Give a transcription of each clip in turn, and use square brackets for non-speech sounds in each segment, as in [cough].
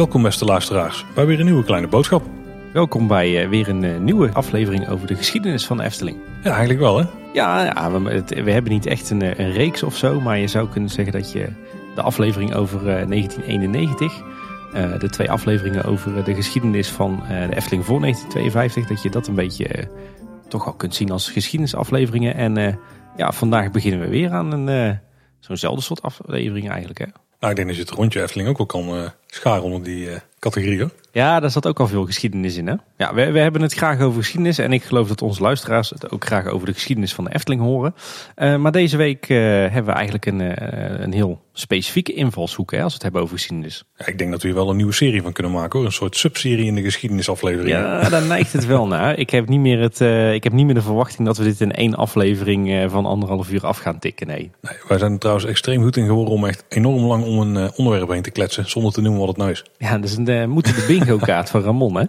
Welkom beste luisteraars bij weer een nieuwe kleine boodschap. Welkom bij uh, weer een uh, nieuwe aflevering over de geschiedenis van de Efteling. Ja, eigenlijk wel hè? Ja, ja we, het, we, hebben niet echt een, een, reeks of zo, maar je zou kunnen zeggen dat je de aflevering over uh, 1991, de twee afleveringen over de geschiedenis van de Efteling voor 1952, dat je dat een beetje toch al kunt zien als geschiedenisafleveringen. En ja, vandaag beginnen we weer aan een zo'nzelfde soort aflevering eigenlijk hè. Nou, ik denk dat je het rondje Efteling ook wel kan uh, scharen onder die uh, categorie. Hoor. Ja, daar zat ook al veel geschiedenis in. Hè? Ja, we, we hebben het graag over geschiedenis. En ik geloof dat onze luisteraars het ook graag over de geschiedenis van de Efteling horen. Uh, maar deze week hebben we eigenlijk een, een heel specifieke invalshoek hè, als we het hebben over geschiedenis. Ja, ik denk dat we hier wel een nieuwe serie van kunnen maken hoor. Een soort subserie in de geschiedenisaflevering. Ja, daar neigt het wel naar. Ik heb, niet meer het, ik heb niet meer de verwachting dat we dit in één aflevering van anderhalf uur af gaan tikken. Nee. nee. Wij zijn er trouwens extreem goed in geworden om echt enorm lang om een onderwerp heen te kletsen. Zonder te noemen wat het nou is. Ja, dus een, moeten de bingo [laughs] kaart van Ramon hè.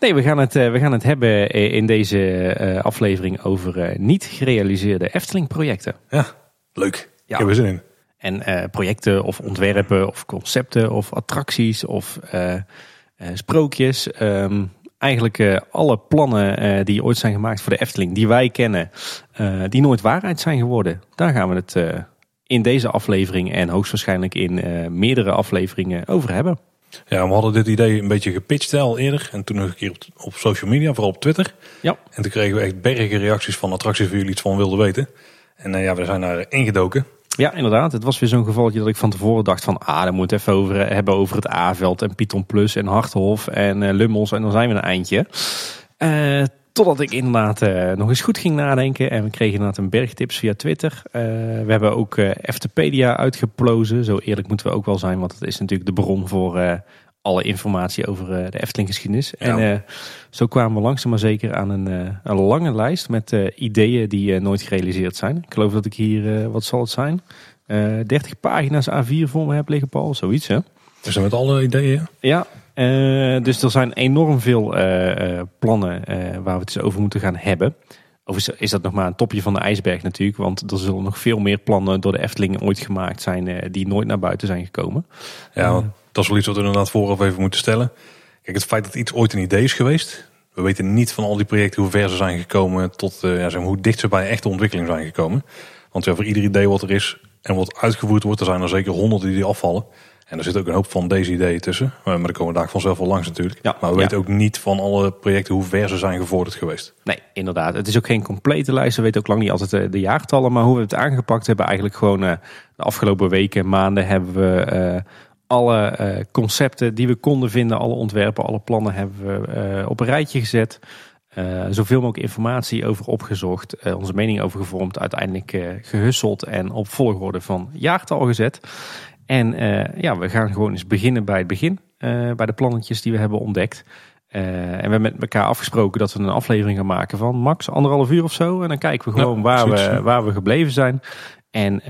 Nee, we gaan het, we gaan het hebben in deze aflevering over niet gerealiseerde Efteling projecten. Ja, leuk. Ja. Ik heb er zin in. En projecten of ontwerpen of concepten of attracties of uh, sprookjes. Um, eigenlijk alle plannen die ooit zijn gemaakt voor de Efteling, die wij kennen, die nooit waarheid zijn geworden. Daar gaan we het in deze aflevering en hoogstwaarschijnlijk in meerdere afleveringen over hebben. Ja, we hadden dit idee een beetje gepitcht al eerder. En toen nog een keer op, op social media, vooral op Twitter. Ja. En toen kregen we echt bergen reacties van attracties waar jullie iets van wilden weten. En ja, we zijn daar ingedoken. Ja, inderdaad. Het was weer zo'n gevalletje dat ik van tevoren dacht van... ah, dan moet het even over hebben over het A-veld en Python Plus en Harthof en uh, Lummels. En dan zijn we een eindje. Uh, totdat ik inderdaad uh, nog eens goed ging nadenken. En we kregen inderdaad een bergtips via Twitter. we hebben ook Eftepedia uitgeplozen. Zo eerlijk moeten we ook wel zijn. Want het is natuurlijk de bron voor alle informatie over de Efteling geschiedenis. Ja. En zo kwamen we langzaam maar zeker aan een, een lange lijst met ideeën die nooit gerealiseerd zijn. Ik geloof dat ik hier, wat zal het zijn? 30 pagina's A4 voor me heb liggen, Paul. Zoiets, hè? Dus met alle ideeën? Ja, uh, dus er zijn enorm veel uh, uh, plannen waar we het over moeten gaan hebben. Of is dat nog maar een topje van de ijsberg natuurlijk. Want er zullen nog veel meer plannen door de Efteling ooit gemaakt zijn die nooit naar buiten zijn gekomen. Ja, dat is wel iets wat we inderdaad vooraf even moeten stellen. Kijk, het feit dat iets ooit een idee is geweest. We weten niet van al die projecten hoe ver ze zijn gekomen tot ja, hoe dicht ze bij echte ontwikkeling zijn gekomen. Want ja, voor ieder idee wat er is en wat uitgevoerd wordt, er zijn er zeker honderden die afvallen. En er zit ook een hoop van deze ideeën tussen. Maar daar komen we daar vanzelf wel langs natuurlijk. Ja, maar we ja. weten ook niet van alle projecten hoe ver ze zijn gevorderd geweest. Nee, inderdaad. Het is ook geen complete lijst. We weten ook lang niet altijd de jaartallen. Maar hoe we het aangepakt hebben, eigenlijk gewoon uh, de afgelopen weken, maanden hebben we alle concepten die we konden vinden, alle ontwerpen, alle plannen hebben we op een rijtje gezet. Uh, zoveel mogelijk informatie over opgezocht, uh, onze mening over gevormd, uiteindelijk uh, gehusseld en op volgorde van jaartal gezet. En ja, we gaan gewoon eens beginnen bij het begin, bij de plannetjes die we hebben ontdekt. en we hebben met elkaar afgesproken dat we een aflevering gaan maken van max anderhalf uur of zo. En dan kijken we gewoon ja, waar, we, waar we gebleven zijn. En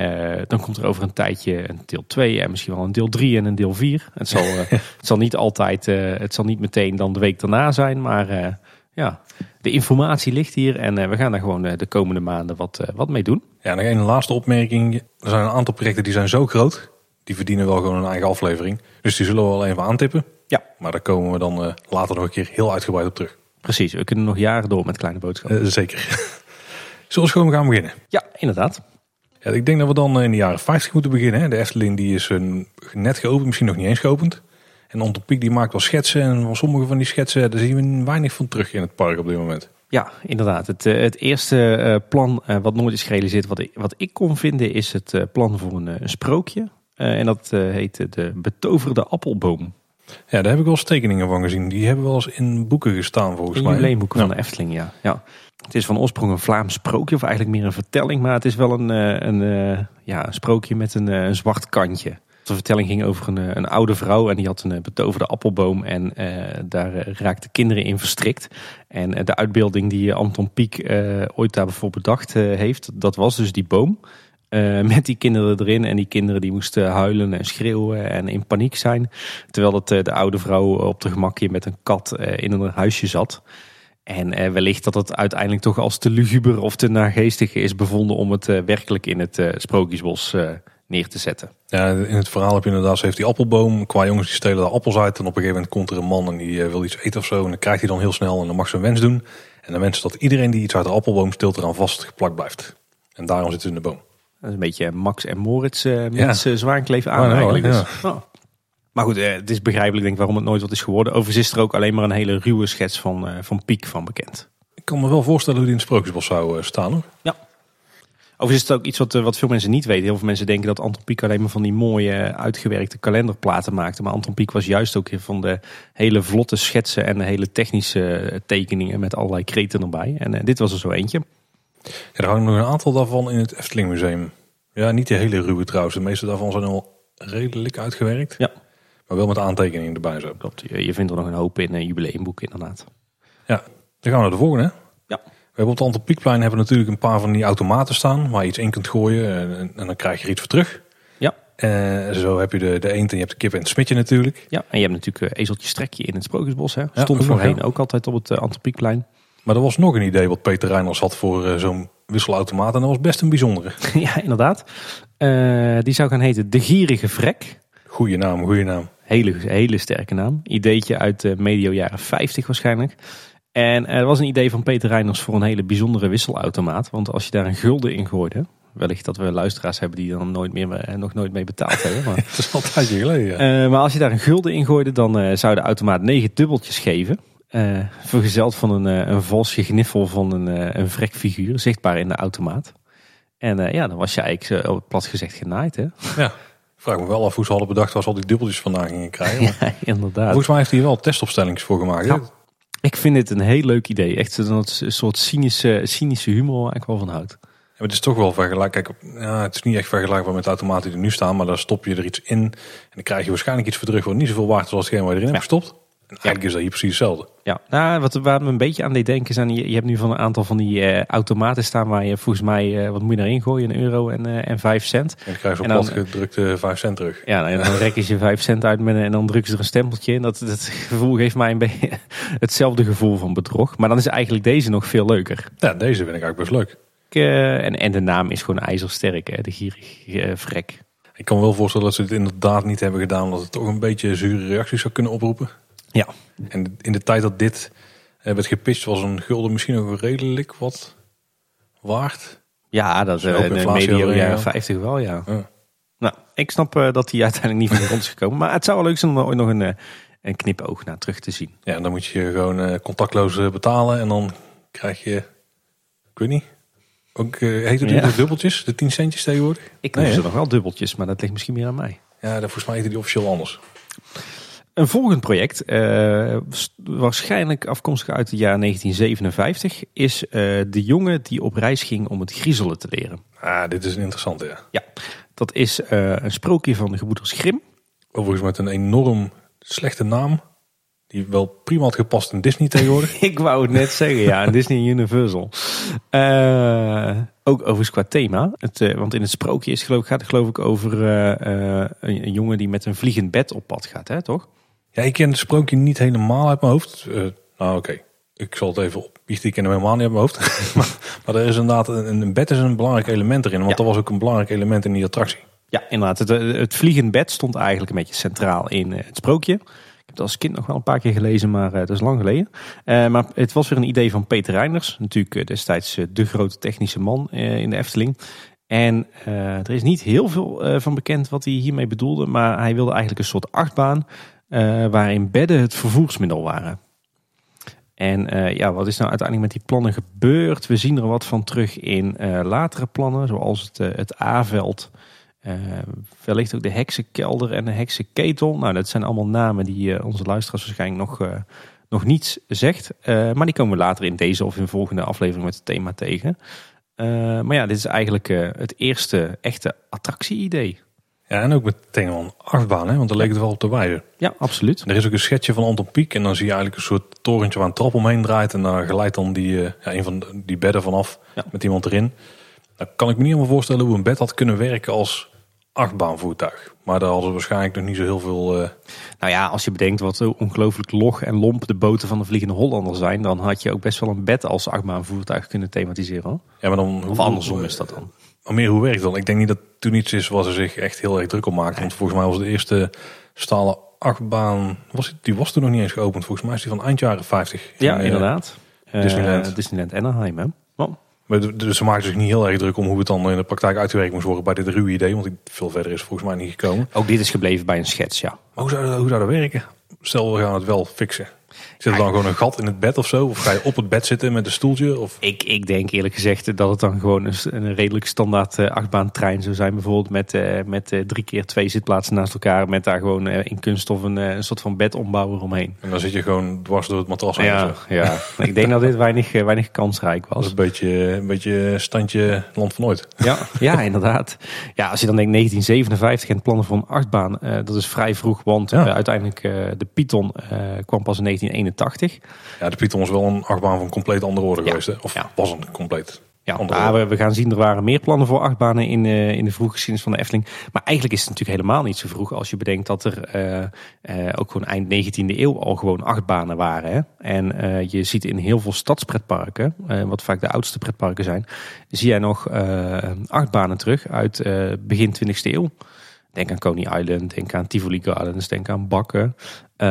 dan komt er over een tijdje een deel 2 en misschien wel een deel 3 en een deel 4. Het zal, [laughs] het zal niet altijd, het zal niet meteen dan de week daarna zijn, maar ja, de informatie ligt hier en we gaan daar gewoon de komende maanden wat, wat mee doen. Ja, nog een laatste opmerking. Er zijn een aantal projecten die zijn zo groot, die verdienen wel gewoon een eigen aflevering. Dus die zullen we wel even aantippen. Ja. Maar daar komen we dan later nog een keer heel uitgebreid op terug. Precies, we kunnen nog jaren door met kleine boodschappen. zeker. [laughs] Zullen we gewoon gaan beginnen? Ja, inderdaad. Ja, ik denk dat we dan in de jaren 50 moeten beginnen. Hè. De Efteling die is net geopend, misschien nog niet eens geopend. En Antropiek die maakt wel schetsen. En van sommige van die schetsen daar zien we weinig van terug in het park op dit moment. Ja, inderdaad. Het, het eerste plan wat nooit is gerealiseerd, wat ik, wat ik kon vinden, is het plan voor een, een sprookje. En dat heet de betoverde appelboom. Ja, daar heb ik wel eens tekeningen van gezien. Die hebben wel eens in boeken gestaan volgens in mij. In jubileumboeken ja. van de Efteling, ja. ja. Het is van oorsprong een Vlaams sprookje, of eigenlijk meer een vertelling. Maar het is wel een, een, ja, een sprookje met een, een zwart kantje. De vertelling ging over een, een, oude vrouw en die had een betoverde appelboom en uh, daar uh, raakten kinderen in verstrikt. En uh, de uitbeelding die Anton Pieck ooit daarvoor bedacht heeft, dat was dus die boom. Met die kinderen erin en die kinderen die moesten huilen en schreeuwen en in paniek zijn. Terwijl het, de oude vrouw op de gemakje met een kat in een huisje zat. En eh, wellicht dat het uiteindelijk toch als te luguber of te naargeestig is bevonden om het eh, werkelijk in het eh, Sprookjesbos eh, neer te zetten. Ja, in het verhaal heb je inderdaad, ze heeft die appelboom. Qua jongens die stelen daar appels uit. En op een gegeven moment komt er een man en die eh, wil iets eten of zo. En dan krijgt hij dan heel snel en dan mag ze een wens doen. En dan wenst dat iedereen die iets uit de appelboom steelt eraan vast geplakt blijft. En daarom zit ze in de boom. Dat is een beetje Max en Moritz eh met ja. Zwaankleef aan Oh, nou, eigenlijk. ja. Dus, oh. Maar goed, eh, het is begrijpelijk denk ik waarom het nooit wat is geworden. Overigens is er ook alleen maar een hele ruwe schets van, eh, van Piek van bekend. Ik kan me wel voorstellen hoe die in het Sprookjesbos zou eh, staan hoor. Overigens is het ook iets wat, eh, wat veel mensen niet weten. Heel veel mensen denken dat Anton Pieck alleen maar van die mooie eh, uitgewerkte kalenderplaten maakte. Maar Anton Pieck was juist ook van de hele vlotte schetsen en de hele technische eh, tekeningen met allerlei kreten erbij. En eh, dit was er zo eentje. Ja, er hangen nog een aantal daarvan in het Efteling Museum. Ja, niet de hele ruwe trouwens. De meeste daarvan zijn al redelijk uitgewerkt. Ja. Maar wel met aantekeningen erbij zo. Klopt, je, vindt er nog een hoop in een jubileumboek inderdaad. Ja, dan gaan we naar de volgende. hè? Ja. We hebben op het Anton Pieckplein hebben natuurlijk een paar van die automaten staan. Waar je iets in kunt gooien en, en dan krijg je er iets voor terug. Ja. En zo heb je de, de eend en je hebt de kip en het smetje natuurlijk. Ja, en je hebt natuurlijk eh, Ezeltje Strekje in het Sprookjesbos. Hè? Stond voorheen ja. ook altijd op het uh, Anton Pieckplein. Maar er was nog een idee wat Peter Reiners had voor eh, zo'n wisselautomaat. En dat was best een bijzondere. [laughs] ja, inderdaad. Eh, die zou gaan heten De Gierige Vrek. Goeie naam, goeie naam. Hele, hele sterke naam. Ideetje uit de medio jaren 50 waarschijnlijk. En er was een idee van Peter Reiners voor een hele bijzondere wisselautomaat. Want als je daar een gulden in gooide... Wellicht dat we luisteraars hebben die dan nooit meer, eh, nog nooit mee betaald hebben. [laughs] Maar, Het is al een tijdje geleden. Ja. Maar als je daar een gulden in gooide, dan eh, zou de automaat negen dubbeltjes geven. Eh, vergezeld van een, eh, een vals gegniffel van een, eh, een vrekfiguur, zichtbaar in de automaat. En ja, dan was je eigenlijk plat gezegd genaaid, hè? ja. Vraag me wel af hoe ze hadden bedacht waar ze al die dubbeltjes vandaan gingen krijgen. Maar [laughs] Ja, inderdaad. Volgens mij heeft hij wel testopstellings voor gemaakt. Ja. Ik vind dit een heel leuk idee. Echt een soort cynische, cynische humor waar ik wel van houd. Ja, maar het is toch wel vergelijkbaar. Kijk, ja, het is niet echt vergelijkbaar met de automaten die er nu staan. Maar daar stop je er iets in. En dan krijg je waarschijnlijk iets voor terug wat niet zoveel waard is als hetgeen waar je erin hebt gestopt. En eigenlijk is dat hier precies hetzelfde. Ja, nou, wat waar me een beetje aan deed denken zijn, je, je hebt nu van een aantal van die eh, automaten staan waar je volgens mij, eh, wat moet je erin gooien, een euro en, eh, en vijf cent. En dan krijg je dan- platgedrukte 5 cent terug. Ja, nou, en dan rekken ze vijf cent uit met, en dan drukken ze er een stempeltje in. Dat, dat gevoel geeft mij een beetje [laughs] hetzelfde gevoel van bedrog. Maar dan is eigenlijk deze nog veel leuker. Ja, deze vind ik eigenlijk best leuk. Ik, en, en de naam is gewoon ijzersterk, hè, de gierig vrek. Ik kan wel voorstellen dat ze dit inderdaad niet hebben gedaan. Omdat het toch een beetje zure reacties zou kunnen oproepen. Ja, En in de tijd dat dit eh, werd gepitcht was een gulden misschien nog redelijk wat waard. ja dat Is uh, ook in medio jaren ja. 50 wel, ja. Ja. Nou, ik snap eh, dat die uiteindelijk niet van de grond is gekomen. Maar het zou wel leuk zijn om er ooit nog een, eh, een knipoog naar terug te zien. Ja, en dan moet je gewoon eh, contactloos eh, betalen. En dan krijg je, ik weet niet, ook, eh heet het Ja. de dubbeltjes? De 10 centjes tegenwoordig? Ik Nee, noem ze nog wel dubbeltjes, maar dat ligt misschien meer aan mij. Ja, dat, volgens mij heette die officieel anders. Een volgend project, eh, waarschijnlijk afkomstig uit het jaar 1957, is eh, de jongen die op reis ging om het griezelen te leren. Ah, dit is een interessante, ja. Ja, dat is eh, een sprookje van de gebroeders Grimm. Overigens met een enorm slechte naam. Die wel prima had gepast in Disney tegenwoordig. [laughs] Ik wou het net zeggen, ja, [laughs] Disney Universal. Ook overigens qua thema. Het, want in het sprookje is, geloof, gaat het geloof ik over een, een jongen die met een vliegend bed op pad gaat, hè, toch? Ja, ik ken het sprookje niet helemaal uit mijn hoofd. Eh, nou, oké. Ik zal het even opbiechten. Ik ken hem helemaal niet uit mijn hoofd. [laughs] maar, maar er is inderdaad, een, een bed is een belangrijk element erin. Want Ja. dat was ook een belangrijk element in die attractie. Ja, inderdaad. Het, eh, het vliegend bed stond eigenlijk een beetje centraal in eh, het sprookje. Ik heb het als kind nog wel een paar keer gelezen, maar dat is lang geleden. Maar het was weer een idee van Peter Reinders. Natuurlijk destijds de grote technische man in de Efteling. En er is niet heel veel van bekend wat hij hiermee bedoelde. Maar hij wilde eigenlijk een soort achtbaan eh, waarin bedden het vervoersmiddel waren. En eh, ja, wat is nou uiteindelijk met die plannen gebeurd? We zien er wat van terug in eh, latere plannen, zoals het, het A-veld. Wellicht ook de heksenkelder en de heksenketel. Nou, dat zijn allemaal namen die onze luisteraars waarschijnlijk nog, nog niets zegt. Maar die komen we later in deze of in volgende aflevering met het thema tegen. Maar ja, dit is eigenlijk het eerste echte attractie-idee. Ja, en ook meteen wel een achtbaan, hè? want daar leek het wel op te wijzen. Ja, absoluut. Er is ook een schetsje van Anton Pieck. En dan zie je eigenlijk een soort torentje waar een trap omheen draait. En daar glijdt dan die, eh, ja, een van de- die bedden vanaf Ja. met iemand erin. Dan kan ik me niet helemaal voorstellen hoe een bed had kunnen werken als achtbaanvoertuig. Maar daar hadden waarschijnlijk nog niet zo heel veel... Uh... Nou ja, als je bedenkt wat ongelooflijk log en lomp de boten van de Vliegende Hollander zijn... dan had je ook best wel een bed als achtbaanvoertuig kunnen thematiseren. Ja, maar dan, of andersom is dat dan. Maar meer hoe werkt dan? Ik denk niet dat toen iets is waar ze zich echt heel erg druk op maakten. Want volgens mij was de eerste stalen achtbaan, was, die was toen nog niet eens geopend. Volgens mij is die van eind jaren 50. Ja, in, inderdaad. Disneyland. Uh, Disneyland Anaheim, hè? Oh. Dus ze maakten zich niet heel erg druk om hoe het dan in de praktijk uitgewerkt moest worden bij dit ruwe idee. Want veel verder is volgens mij niet gekomen. Ook dit is gebleven bij een schets, ja. Maar hoe zou, hoe zou dat werken? Stel, we gaan het wel fixen. Zit er dan gewoon een gat in het bed of zo? Of ga je op het bed zitten met een stoeltje? Of? Ik, ik denk eerlijk gezegd dat het dan gewoon een, een redelijk standaard uh, achtbaantrein zou zijn. Bijvoorbeeld met, uh, met uh, drie keer twee zitplaatsen naast elkaar. Met daar gewoon in kunststof een, een soort van bedombouwer omheen. En dan zit je gewoon dwars door het matras. Ja, ja. ik denk dat dit weinig, weinig kansrijk was. een beetje, een beetje standje land van ooit. Ja, ja, inderdaad. Ja, als je dan denkt 1957 en plannen voor een achtbaan. dat is vrij vroeg, want ja. uiteindelijk de Python kwam pas in 1981. Ja, de Python was wel een achtbaan van compleet andere orde geweest. Hè? Of was een compleet ja, we, we, gaan zien, er waren meer plannen voor achtbanen in, uh, in de vroege geschiedenis van de Efteling. Maar eigenlijk is het natuurlijk helemaal niet zo vroeg als je bedenkt dat er uh, ook gewoon eind 19e eeuw al gewoon achtbanen waren. Hè? En je ziet in heel veel stadspretparken, wat vaak de oudste pretparken zijn, zie jij nog achtbanen terug uit begin 20e eeuw. Denk aan Coney Island, denk aan Tivoli Gardens, denk aan Bakken. Uh,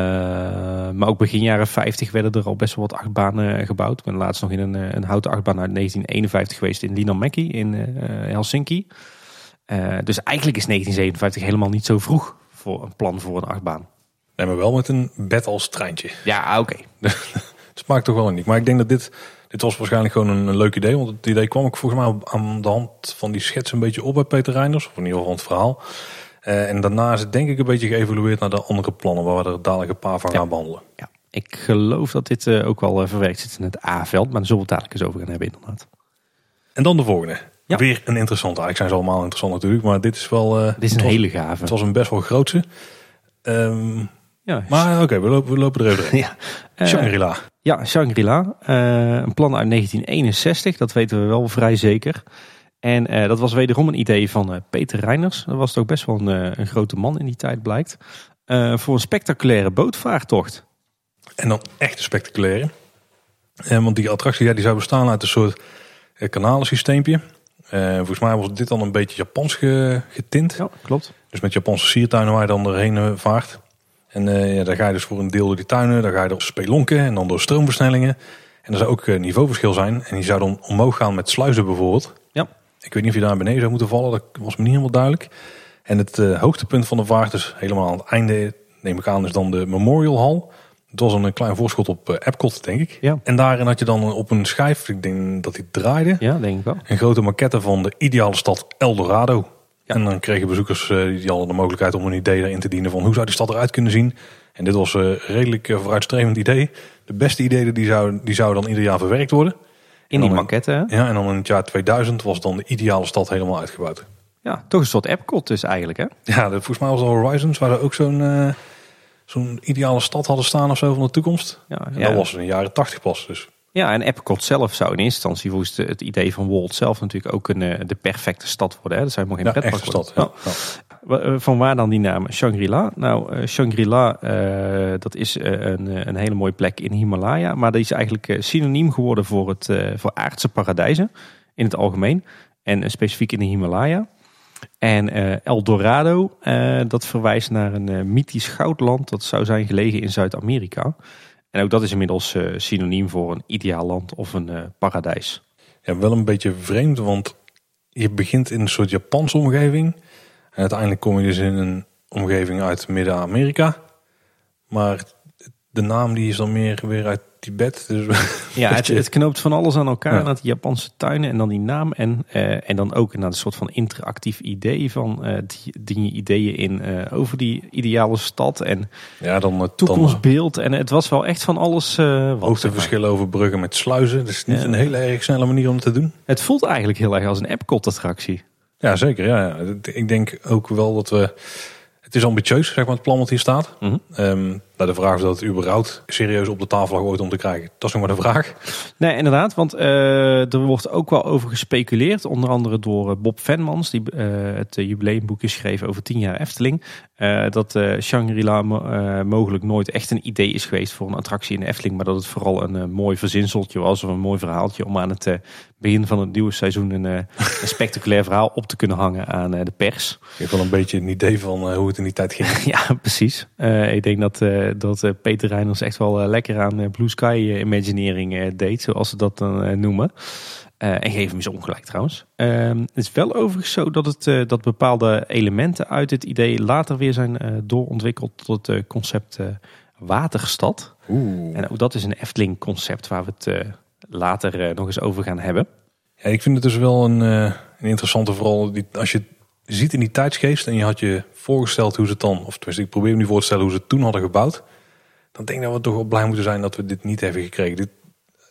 maar ook begin jaren 50 werden er al best wel wat achtbanen gebouwd. Ik ben laatst nog in een, eh, een houten achtbaan uit 1951 geweest in Linnanmäki in uh, Helsinki. Uh, dus eigenlijk is 1957 helemaal niet zo vroeg voor een plan voor een achtbaan. Nee, maar wel met een bed als treintje. Ja, oké. Okay. [laughs] het smaakt toch wel niet. Maar ik denk dat dit, dit was waarschijnlijk gewoon een, een leuk idee. Want het idee kwam ook volgens mij aan de hand van die schets een beetje op bij Peter Reinders. Of in ieder geval van het verhaal. Uh, en daarna is het denk ik een beetje geëvolueerd naar de andere plannen waar we er dadelijk een paar van gaan behandelen. Ja, ik geloof dat dit uh, ook wel uh, verwerkt zit in het A-veld, maar daar zullen we het dadelijk eens over gaan hebben inderdaad. En dan de volgende. Ja. Weer een interessante. Eigenlijk zijn ze allemaal interessant natuurlijk, maar dit is wel... dit is een hele gave. Het was een best wel grootse. Um, ja, maar oké, okay, we, lopen, we lopen er even [laughs] ja. Shangri-La. Ja, Shangri-La. een plan uit 1961, dat weten we wel vrij zeker. En uh, dat was wederom een idee van uh, Peter Reiners. Dat was toch best wel een, uh, een grote man in die tijd blijkt. voor een spectaculaire bootvaartocht. En dan echt een spectaculaire. want die attractie ja, die zou bestaan uit een soort kanalensysteempje. volgens mij was dit dan een beetje Japans getint. Ja, klopt. Dus met Japanse siertuinen waar je dan doorheen vaart. En ja, daar ga je dus voor een deel door die tuinen. Dan ga je door spelonken en dan door stroomversnellingen. En er zou ook niveauverschil zijn. En die zou dan omhoog gaan met sluizen bijvoorbeeld. Ik weet niet of je daar beneden zou moeten vallen, dat was me niet helemaal duidelijk. En het uh, hoogtepunt van de vaart, dus helemaal aan het einde, neem ik aan, is dan de Memorial Hall. Het was een klein voorschot op uh, Epcot, denk ik. Ja. En daarin had je dan op een schijf, ik denk dat hij draaide. Ja, denk ik wel. Een grote maquette van de ideale stad Eldorado. Ja. En dan kregen bezoekers uh, die hadden de mogelijkheid om een idee erin te dienen van hoe zou die stad eruit kunnen zien. En dit was een redelijk vooruitstrevend idee. De beste ideeën die zouden die zou dan ieder jaar verwerkt worden. In die maquette, hè? Ja, en dan in het jaar 2000 was dan de ideale stad helemaal uitgebouwd. Ja, toch een soort Epcot dus eigenlijk, hè? Ja, de, volgens mij was de Horizons, waar er ook zo'n uh, zo'n ideale stad hadden staan of zo van de toekomst. Ja, en ja. dat was in de jaren 80 pas, dus. Ja, en Epcot zelf zou in eerste instantie volgens het idee van Walt zelf natuurlijk ook een, eh, de perfecte stad worden. Hè? Dat zou helemaal geen ja, pretpark stad. Ja. Eh, van waar dan die naam Shangri-La? Nou, uh, Shangri-La, uh, dat is een, een hele mooie plek in Himalaya. Maar dat is eigenlijk synoniem geworden voor, het, voor aardse paradijzen in het algemeen. En specifiek in de Himalaya. En El Dorado, dat verwijst naar een mythisch goudland. Dat zou zijn gelegen in Zuid-Amerika. En ook dat is inmiddels synoniem voor een ideaal land of een paradijs. Ja, wel een beetje vreemd, want je begint in een soort Japanse omgeving... En uiteindelijk kom je dus in een omgeving uit Midden-Amerika. Maar de naam die is dan meer weer uit Tibet. Dus ja, [laughs] het, het, knoopt van alles aan elkaar. Ja. Naar die Japanse tuinen en dan die naam. En, uh, en dan ook naar een soort van interactief idee van uh, ideeën in uh, over die ideale stad. En ja, dan het toekomstbeeld. en het was wel echt van alles. Uh, Hoogteverschillen over bruggen met sluizen. Dat is niet een hele erg snelle manier om het te doen. Het voelt eigenlijk heel erg als een Epcot attractie. Ja, zeker. Ja, Ik denk ook wel dat we. Het is ambitieus, zeg maar, het plan wat hier staat. Mm -hmm. um, de vraag is dat het überhaupt serieus op de tafel ooit om te krijgen. Dat is nog maar de vraag. Nee, inderdaad. Want uh, er wordt ook wel over gespeculeerd. Onder andere door Bob Venmans, die uh, het jubileumboekje schreef over 10 jaar Efteling. Dat Shangri-La mogelijk nooit echt een idee is geweest voor een attractie in de Efteling. Maar dat het vooral een mooi verzinseltje was of een mooi verhaaltje om aan het begin van het nieuwe seizoen een, een [laughs] spectaculair verhaal op te kunnen hangen aan de pers. Ik heb wel een beetje een idee van hoe het in die tijd ging. [laughs] ja, precies. ik denk dat, dat Peter Reiners echt wel lekker aan Blue Sky Imagineering deed, zoals ze dat dan noemen. Uh, en geef hem eens ongelijk trouwens. Uh, het is wel overigens zo dat, het, uh, dat bepaalde elementen uit dit idee later weer zijn uh, doorontwikkeld tot het concept waterstad. Oeh. En ook dat is een Efteling concept waar we het later nog eens over gaan hebben. Ja, ik vind het dus wel een, een interessante vooral die, als je ziet in die tijdsgeest en je had je voorgesteld hoe ze het dan, of tenminste ik probeer me nu voor te stellen hoe ze het toen hadden gebouwd. Dan denk ik dat we toch wel blij moeten zijn dat we dit niet hebben gekregen. Dit,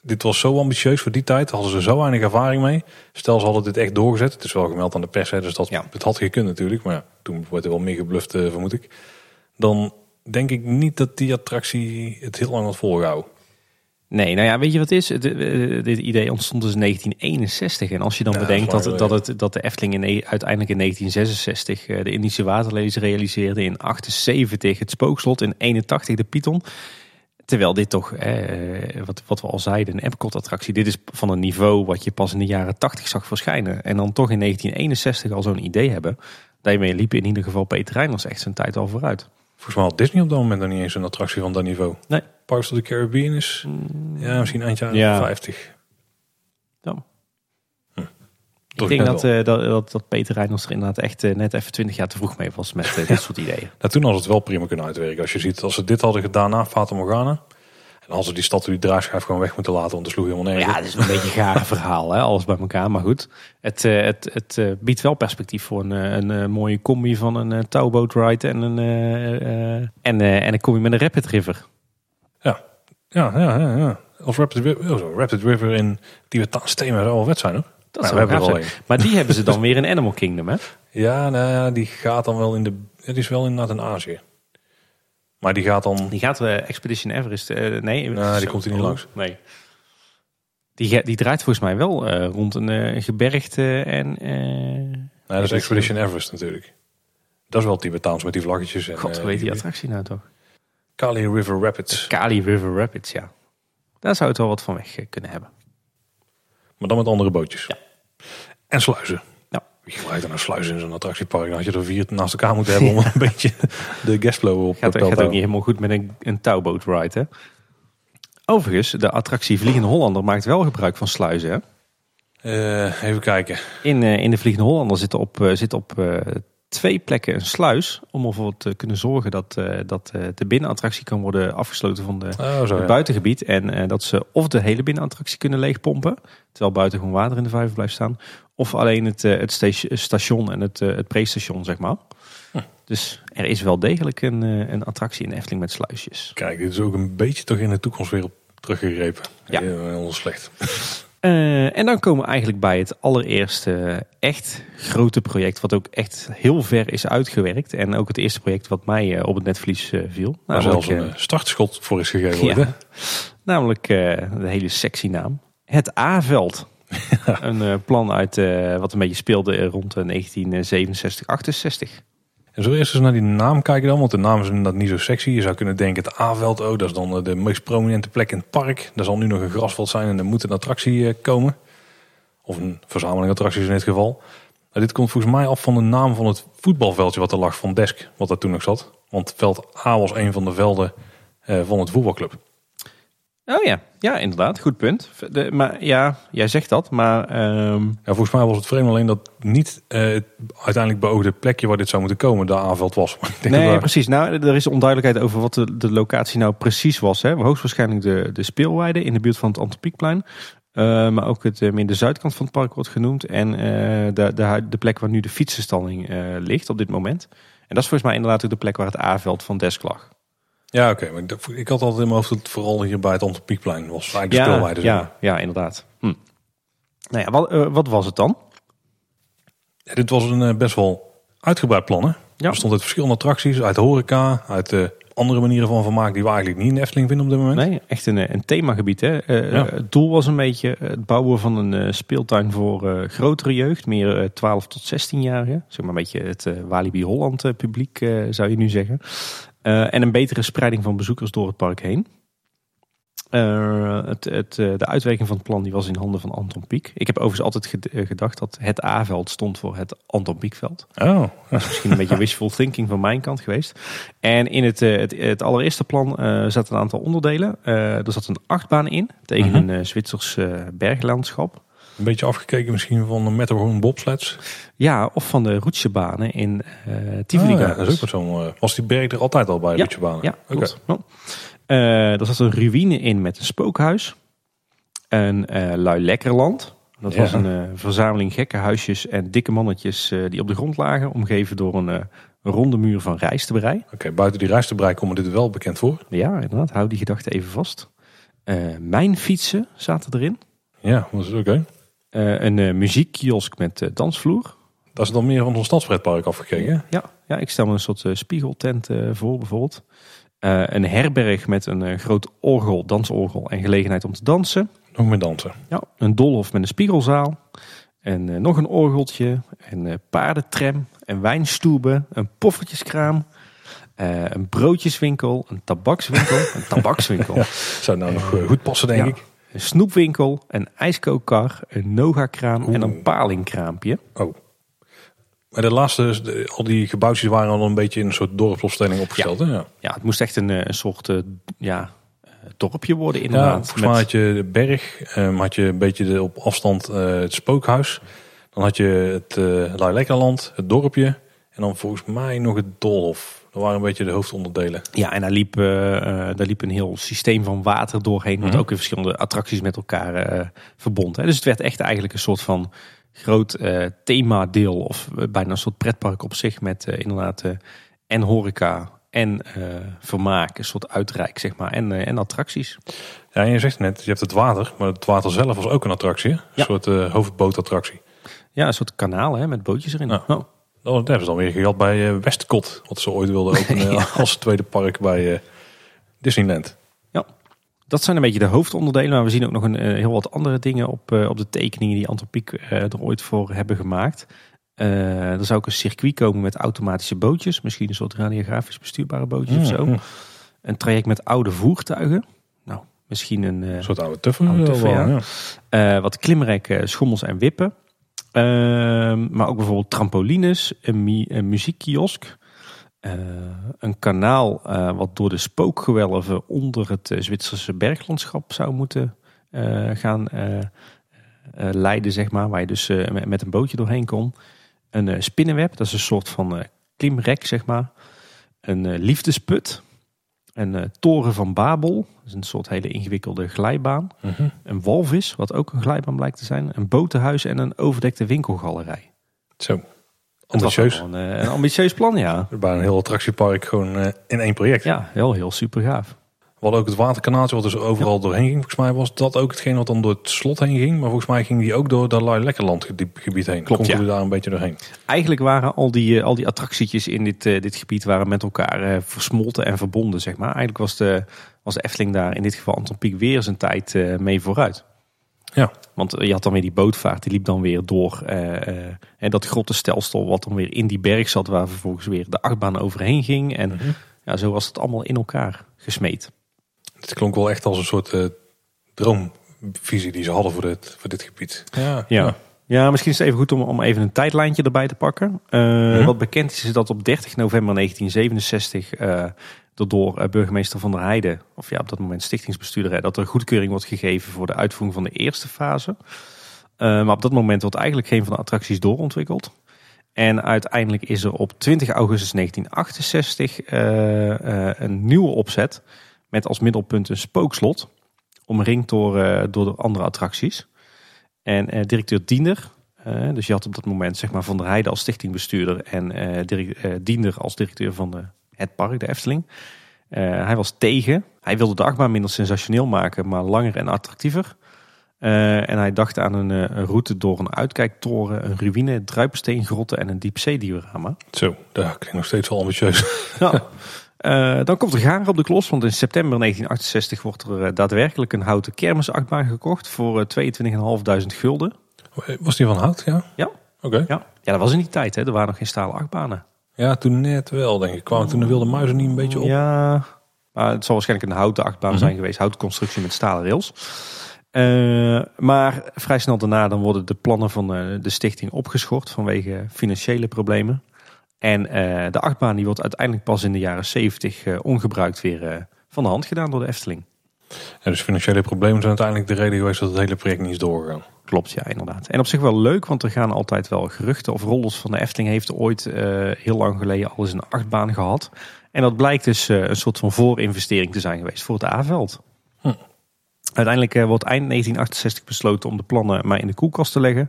dit was zo ambitieus voor die tijd. Hadden ze zo weinig ervaring mee. Stel, ze hadden dit echt doorgezet. Het is wel gemeld aan de pers, hè, dus dat, ja. het had gekund natuurlijk. Maar ja, toen wordt er wel meer gebluft, uh, vermoed ik. Dan denk ik niet dat die attractie het heel lang had volgehouden. Nee, nou ja, weet je wat is? Eh, dit idee ontstond dus in 1961. En als je dan bedenkt dat, dat, het, dat de Efteling in, uiteindelijk in 1966 eh, de Indische waterlelies realiseerde, in 78 het spookslot, in 81 de Python. Terwijl dit toch, eh, wat, wat we al zeiden, een Epcot-attractie. Dit is van een niveau wat je pas in de jaren 80 zag verschijnen. En dan toch in 1961 al zo'n idee hebben. Daarmee liep in ieder geval Peter Reiners echt zijn tijd al vooruit. Volgens mij had Disney op dat moment nog niet eens een attractie van dat niveau. Nee. Parks of the Caribbean is, mm. ja, misschien eind jaren ja. 50. Ja. Hm. Ik denk dat, uh, dat, dat, dat, Peter Reiners er inderdaad echt uh, net even 20 jaar te vroeg mee was met uh, dit [laughs] soort ideeën. Nou, toen had het wel prima kunnen uitwerken. Als je ziet, als ze dit hadden gedaan na Fata Morgana. En als ze die stad die draaischijf gewoon weg moeten laten, want sloeg helemaal nergens Ja, het is een beetje een gaar [laughs] verhaal, hè, alles bij elkaar. Maar goed, het, het, het biedt wel perspectief voor een, een, mooie combi van een touwboat ride en een, en, en een combi met een rapid river. Ja, ja, ja, ja. ja. Of Rapid River, oh, Rapid River in Tibetaanse thema zou al zijn hoor. Dat nou, we hebben Maar die hebben ze dan [laughs] weer in Animal Kingdom, hè? Ja, nou ja, die gaat dan wel in de. Het is wel inderdaad in Azië. Maar die gaat dan. Die gaat uh, Expedition Everest. Uh, nee, nou, die komt er niet langs. Nee. Die, die draait volgens mij wel uh, rond een gebergte en. nou, dat is Expedition Everest natuurlijk. Dat is wel Tibetaans met die vlaggetjes. En, God, weet die attractie nou toch? Kali River Rapids. Kali River Rapids, ja. Daar zou het wel wat van weg kunnen hebben. Maar dan met andere bootjes. Ja. En sluizen. Wie gebruikt dan een sluis in zo'n attractiepark? Dan had je er vier naast elkaar moeten hebben om een beetje de guestflow op [laughs] gaat, te gaat ook niet helemaal goed met een, een touwboot ride, hè? Overigens, de attractie Vliegende Hollander maakt wel gebruik van sluizen, hè? Uh, even kijken. In, uh, in de Vliegende Hollander zit op, uh, zit op twee plekken een sluis. Om ervoor te kunnen zorgen dat, uh, dat uh, de binnenattractie kan worden afgesloten van de, oh, zo, het buitengebied. En uh, dat ze of de hele binnenattractie kunnen leegpompen. Terwijl buiten gewoon water in de vijver blijft staan. Of alleen het, het station en het, het pre-station, zeg maar. Hm. Dus er is wel degelijk een, een attractie in Efteling met sluisjes. Kijk, dit is ook een beetje toch in de toekomst weer op teruggegrepen. Ja. Heel slecht. Uh, en dan komen we eigenlijk bij het allereerste echt grote project, wat ook echt heel ver is uitgewerkt. En ook het eerste project wat mij uh, op het netvlies uh, viel. Waar zelfs een startschot voor is gegeven ja, [laughs] Namelijk de hele sexy naam. Het A-veld. [laughs] een plan uit wat een beetje speelde rond 1967, 68. Zo eerst eens naar die naam kijken dan, want de naam is inderdaad niet zo sexy. Je zou kunnen denken het A-veld, oh, dat is dan de meest prominente plek in het park. Daar zal nu nog een grasveld zijn en er moet een attractie eh, komen. Of een verzameling attracties in dit geval. Dit komt volgens mij af van de naam van het voetbalveldje wat er lag van Desk, wat daar toen nog zat. Want veld A was een van de velden eh, van het voetbalclub. Oh ja, ja inderdaad, goed punt. De, maar ja, jij zegt dat, maar... Ja, volgens mij was het vreemd alleen dat niet uh, het uiteindelijk beoogde plekje waar dit zou moeten komen, de aanveld was. [laughs] nee, precies. Nou, er is onduidelijkheid over wat de, de locatie nou precies was. Hè. Hoogstwaarschijnlijk de, de speelweide in de buurt van het Antropiekplein. Uh, maar ook het, uh, de zuidkant van het park wordt genoemd. En de, de, de plek waar nu de fietsenstalling ligt op dit moment. En dat is volgens mij inderdaad ook de plek waar het A-veld van Desk lag. Ja, oké. Okay. Ik, ik had altijd in mijn hoofd dat vooral hier bij het Antropiekplein was. Eigenlijk de ja, speelweide. Ja, ja, inderdaad. Hm. Nou ja, wat, uh, wat was het dan? Ja, dit was een uh, best wel uitgebreid plan. Hè? Ja. Er stond uit verschillende attracties, uit horeca, uit uh, andere manieren van vermaak die we eigenlijk niet in de Efteling vinden op dit moment. Nee, echt een, eh, een themagebied. Hè? Ja. Het doel was een beetje het bouwen van een speeltuin voor grotere jeugd. Meer uh, 12 tot 16-jarigen. Zeg maar een beetje het Walibi Holland publiek zou je nu zeggen. En een betere spreiding van bezoekers door het park heen. Uh, het, het, uh, de uitwerking van het plan die was in handen van Anton Pieck. Ik heb overigens altijd uh, gedacht dat het A-veld stond voor het Anton Pieckveld. Oh. Dat is misschien een beetje [laughs] wishful thinking van mijn kant geweest. En in het, het, het allereerste plan zaten een aantal onderdelen. er zat een achtbaan in tegen Mhm. een Zwitsers berglandschap. Een beetje afgekeken misschien van de Matterhorn bobsleds. Ja, of van de roetsebanen in Tivoli Ah, ja, dat is ook wat zo'n. was die berg er altijd al bij, Ja, Roetjebanen? Ja, Oké. klopt. Uh, er zat een ruïne in met een spookhuis. Een uh, lui lekkerland. Dat Ja. was een uh, verzameling gekke huisjes en dikke mannetjes uh, die op de grond lagen. Omgeven door een uh, ronde muur van rijstebrei. Oké, buiten die rijstebrei komt me dit wel bekend voor. Ja, inderdaad. Hou die gedachte even vast. Uh, mijn fietsen zaten erin. Ja, is oké. Uh, een uh, muziekkiosk met uh, dansvloer. Dat is dan meer van zo'n stadspretpark afgekeken. Ja, ja, ik stel me een soort spiegeltent voor bijvoorbeeld. Uh, een herberg met een uh, groot orgel, dansorgel en gelegenheid om te dansen. Nog meer dansen. Ja, een doolhof met een spiegelzaal. En uh, nog een orgeltje. Een paardentram. Een wijnstoebe. Een poffertjeskraam. Een broodjeswinkel. Een tabakswinkel. een [laughs] tabakswinkel. Ja, zou nou nog goed passen, denk ja, ik. Een snoepwinkel. Een ijskookkar. Een nogakraam. En een palingkraampje. Oh. Maar de laatste, de, al die gebouwtjes waren al een beetje in een soort dorpsopstelling opgesteld. Ja, ja. ja het moest echt een, een soort uh, ja, dorpje worden ja inderdaad. volgens mij had je de berg, um, had je een beetje de, op afstand uh, het spookhuis. Dan had je het uh, het dorpje. En dan volgens mij nog het Dolhof. Dat waren een beetje de hoofdonderdelen. Ja, en daar liep, uh, daar liep een heel systeem van water doorheen. Wat Mhm. ook weer verschillende attracties met elkaar uh, verbond. Hè. Dus het werd echt eigenlijk een soort van groot uh, themadeel. Of bijna een soort pretpark op zich. Met inderdaad en horeca en vermaak. Een soort uitrijk, zeg maar. En, en attracties. Ja, en je zegt net, je hebt het water. Maar het water zelf was ook een attractie. Hè? Een Ja. soort hoofdbootattractie. Ja, een soort kanaal hè, met bootjes erin. Oh. Dat hebben ze dan weer gehad bij uh, Westcott. Wat ze ooit wilden openen [laughs] Ja. [laughs] als tweede park bij uh, Disneyland. Ja, dat zijn een beetje de hoofdonderdelen. Maar we zien ook nog een, eh, heel wat andere dingen op, eh, op de tekeningen die Antropiek eh, er ooit voor hebben gemaakt. Eh, er zou ook een circuit komen met automatische bootjes. Misschien een soort radiografisch bestuurbare bootjes of zo. Mhm. Een traject met oude voertuigen. Nou, misschien een, eh, Een soort oude tuffer. Oude wel, tuffer, ja. ja. eh, wat klimrekken, schommels en wippen. Ehm, maar ook bijvoorbeeld trampolines, een, een muziekkiosk. eh, een kanaal eh, wat door de spookgewelven onder het eh, Zwitserse berglandschap zou moeten gaan leiden, zeg maar. Waar je dus met, een bootje doorheen kon. Een spinnenweb, dat is een soort van klimrek, zeg maar. Een liefdesput. Een eh, toren van Babel, dat is een soort hele ingewikkelde glijbaan. Mhm. Een walvis, wat ook een glijbaan blijkt te zijn. Een botenhuis en een overdekte winkelgalerij. Zo. Ambitieus. Een, eh, een ambitieus plan, ja. [laughs] Bij een heel attractiepark gewoon eh, in één project. Ja, heel, heel super gaaf. Hadden ook het waterkanaaltje wat dus overal doorheen ging. Volgens mij was dat ook hetgeen wat dan door het slot heen ging. Maar volgens mij ging die ook door dat Lekkerland gebied heen. Klopt, Kon ja. daar een beetje doorheen. Eigenlijk waren al die, eh, al die attractietjes in dit, eh, dit gebied waren met elkaar eh, versmolten en verbonden, zeg maar. Eigenlijk was de, was de Efteling daar, in dit geval Anton Pieck, weer zijn tijd mee vooruit. Ja. Want je had dan weer die bootvaart, die liep dan weer door. en dat grottenstelsel wat dan weer in die berg zat, waar vervolgens weer de achtbaan overheen ging. En Mhm. ja, zo was het allemaal in elkaar gesmeed. Het klonk wel echt als een soort eh, droomvisie die ze hadden voor dit, voor dit gebied. Ja, Ja. Ja, misschien is het even goed om, om even een tijdlijntje erbij te pakken. Eh, Mhm. Wat bekend is, is dat op 30 november 1967 eh, er door eh, burgemeester Van der Heijden, of ja, op dat moment stichtingsbestuurder, dat er goedkeuring wordt gegeven voor de uitvoering van de eerste fase. Eh, maar op dat moment wordt eigenlijk geen van de attracties doorontwikkeld. En uiteindelijk is er op 20 augustus 1968 eh, eh, een nieuwe opzet met als middelpunt een spookslot, omringd door, eh, door de andere attracties. En eh, directeur Diender, eh, dus je had op dat moment zeg maar Van der Heijden als stichtingbestuurder en direct- eh, Diender als directeur van de, het park, de Efteling. Hij was tegen. Hij wilde de achtbaan minder sensationeel maken, maar langer en attractiever. En hij dacht aan een, een route door een uitkijktoren, een ruïne, druipsteengrotten en een diepzeediorama. Zo, dat klinkt nog steeds wel ambitieus. Ja. [laughs] Uh, dan komt er gaar op de klos, want in september 1968 wordt er uh, daadwerkelijk een houten kermisachtbaan gekocht voor uh, 22.500 gulden. Was die van hout, ja? Ja. Oké. Ja. ja, dat was in die tijd, hè. er waren nog geen stalen achtbanen. Ja, toen net wel, denk ik. Kwamen toen de wilde muizen niet een beetje op? Ja, maar het zal waarschijnlijk een houten achtbaan zijn geweest, houten constructie met stalen rails. Uh, maar vrij snel daarna dan worden de plannen van de stichting opgeschort vanwege financiële problemen. En uh, de achtbaan die wordt uiteindelijk pas in de jaren 70 uh, ongebruikt weer van de hand gedaan door de Efteling. Ja, dus financiële problemen zijn uiteindelijk de reden geweest dat het hele project niet is doorgegaan. Klopt, ja, inderdaad. En op zich wel leuk, want er gaan altijd wel geruchten of rollers van de Efteling heeft ooit heel lang geleden al eens een achtbaan gehad. En dat blijkt dus een soort van voorinvestering te zijn geweest voor het A-veld. Hm. Uiteindelijk uh, wordt eind 1968 besloten om de plannen maar in de koelkast te leggen.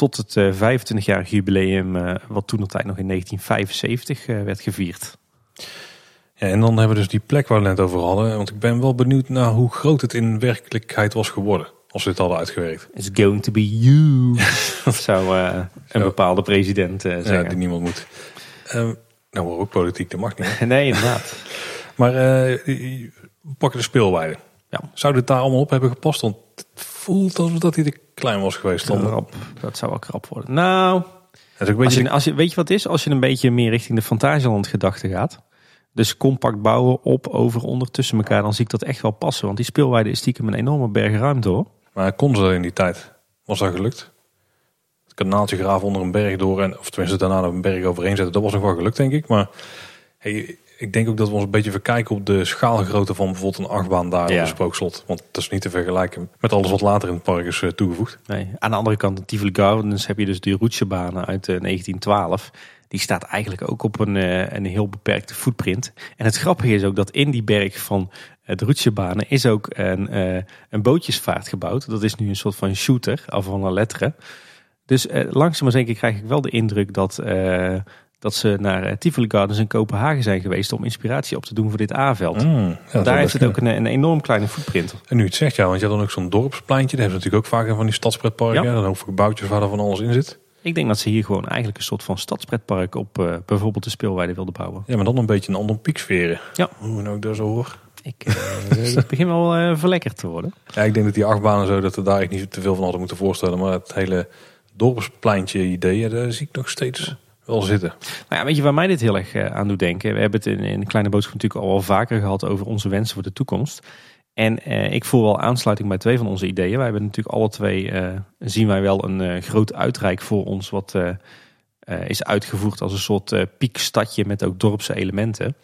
Tot het uh, 25-jarig jubileum, uh, wat toen nog in 1975 werd gevierd. Ja, en dan hebben we dus die plek waar we net over hadden. Want ik ben wel benieuwd naar hoe groot het in werkelijkheid was geworden. Als we het hadden uitgewerkt. It's going to be you. dat [laughs] zou een bepaalde president zeggen. Ja, die niemand moet. Ehm, nou, maar ook politiek, dat mag niet. [laughs] nee, inderdaad. maar we pakken de speelweide. Ja. Zou dit daar allemaal op hebben gepast? Want voelt alsof dat hij te klein was geweest. Krap. Dat zou wel krap worden. Nou, als je, als je, weet je wat het is? Als je een beetje meer richting de Fantasieland gedachte gaat. Dus compact bouwen, op, over, onder, tussen elkaar. Dan zie ik dat echt wel passen. Want die speelweide is stiekem een enorme berg ruimte hoor. Maar kon ze in die tijd? Was dat gelukt? Het kanaaltje graven onder een berg door. En, of tenminste daarna een berg overheen zetten. Dat was nog wel gelukt denk ik. Maar hey, ik denk ook dat we ons een beetje verkijken op de schaalgrootte van bijvoorbeeld een achtbaan daar ja. op de Spookslot. Want dat is niet te vergelijken met alles wat later in het park is eh, toegevoegd. Nee. Aan de andere kant, in Tivoli Gardens heb je dus die roetjebanen uit 1912. Eh, die staat eigenlijk ook op een, uh, een heel beperkte footprint. En het grappige is ook dat in die berg van de roetjebanen is ook een, een bootjesvaart gebouwd. Dat is nu een soort van shooter, af van een letteren. Dus langzaam maar zeker krijg ik wel de indruk dat dat ze naar eh, Tivoli Gardens in Kopenhagen zijn geweest om inspiratie op te doen voor dit A-veld. Mm, Daar heeft het ook een, een, enorm kleine footprint. En nu het zegt, ja, want je had dan ook zo'n dorpspleintje. Daar hebben ze natuurlijk ook vaak van die stadspretparken. Ja. Dan ook gebouwtjes waar er van alles in zit. Ik denk dat ze hier gewoon eigenlijk een soort van stadspretpark op uh, bijvoorbeeld de speelweide wilden bouwen. Ja, maar dan een beetje een ander pieksferen. Ja. Hoe nou ik daar zo hoor. Ik [laughs] uh, begin wel uh, verlekkerd te worden. Ja, ik denk dat die achtbanen zo, dat we daar echt niet te veel van hadden moeten voorstellen. Maar het hele dorpspleintje idee, daar zie ik nog steeds wel zitten. Nou ja, weet je waar mij dit heel erg eh, aan doet denken? We hebben het in, in Kleine Boodschap natuurlijk al wel vaker gehad over onze wensen voor de toekomst. En eh, ik voel wel aansluiting bij twee van onze ideeën. Wij hebben natuurlijk alle twee, uh, zien wij wel een uh, groot uitrijk voor ons. Wat is uitgevoerd als een soort piekstadje met ook dorpse elementen.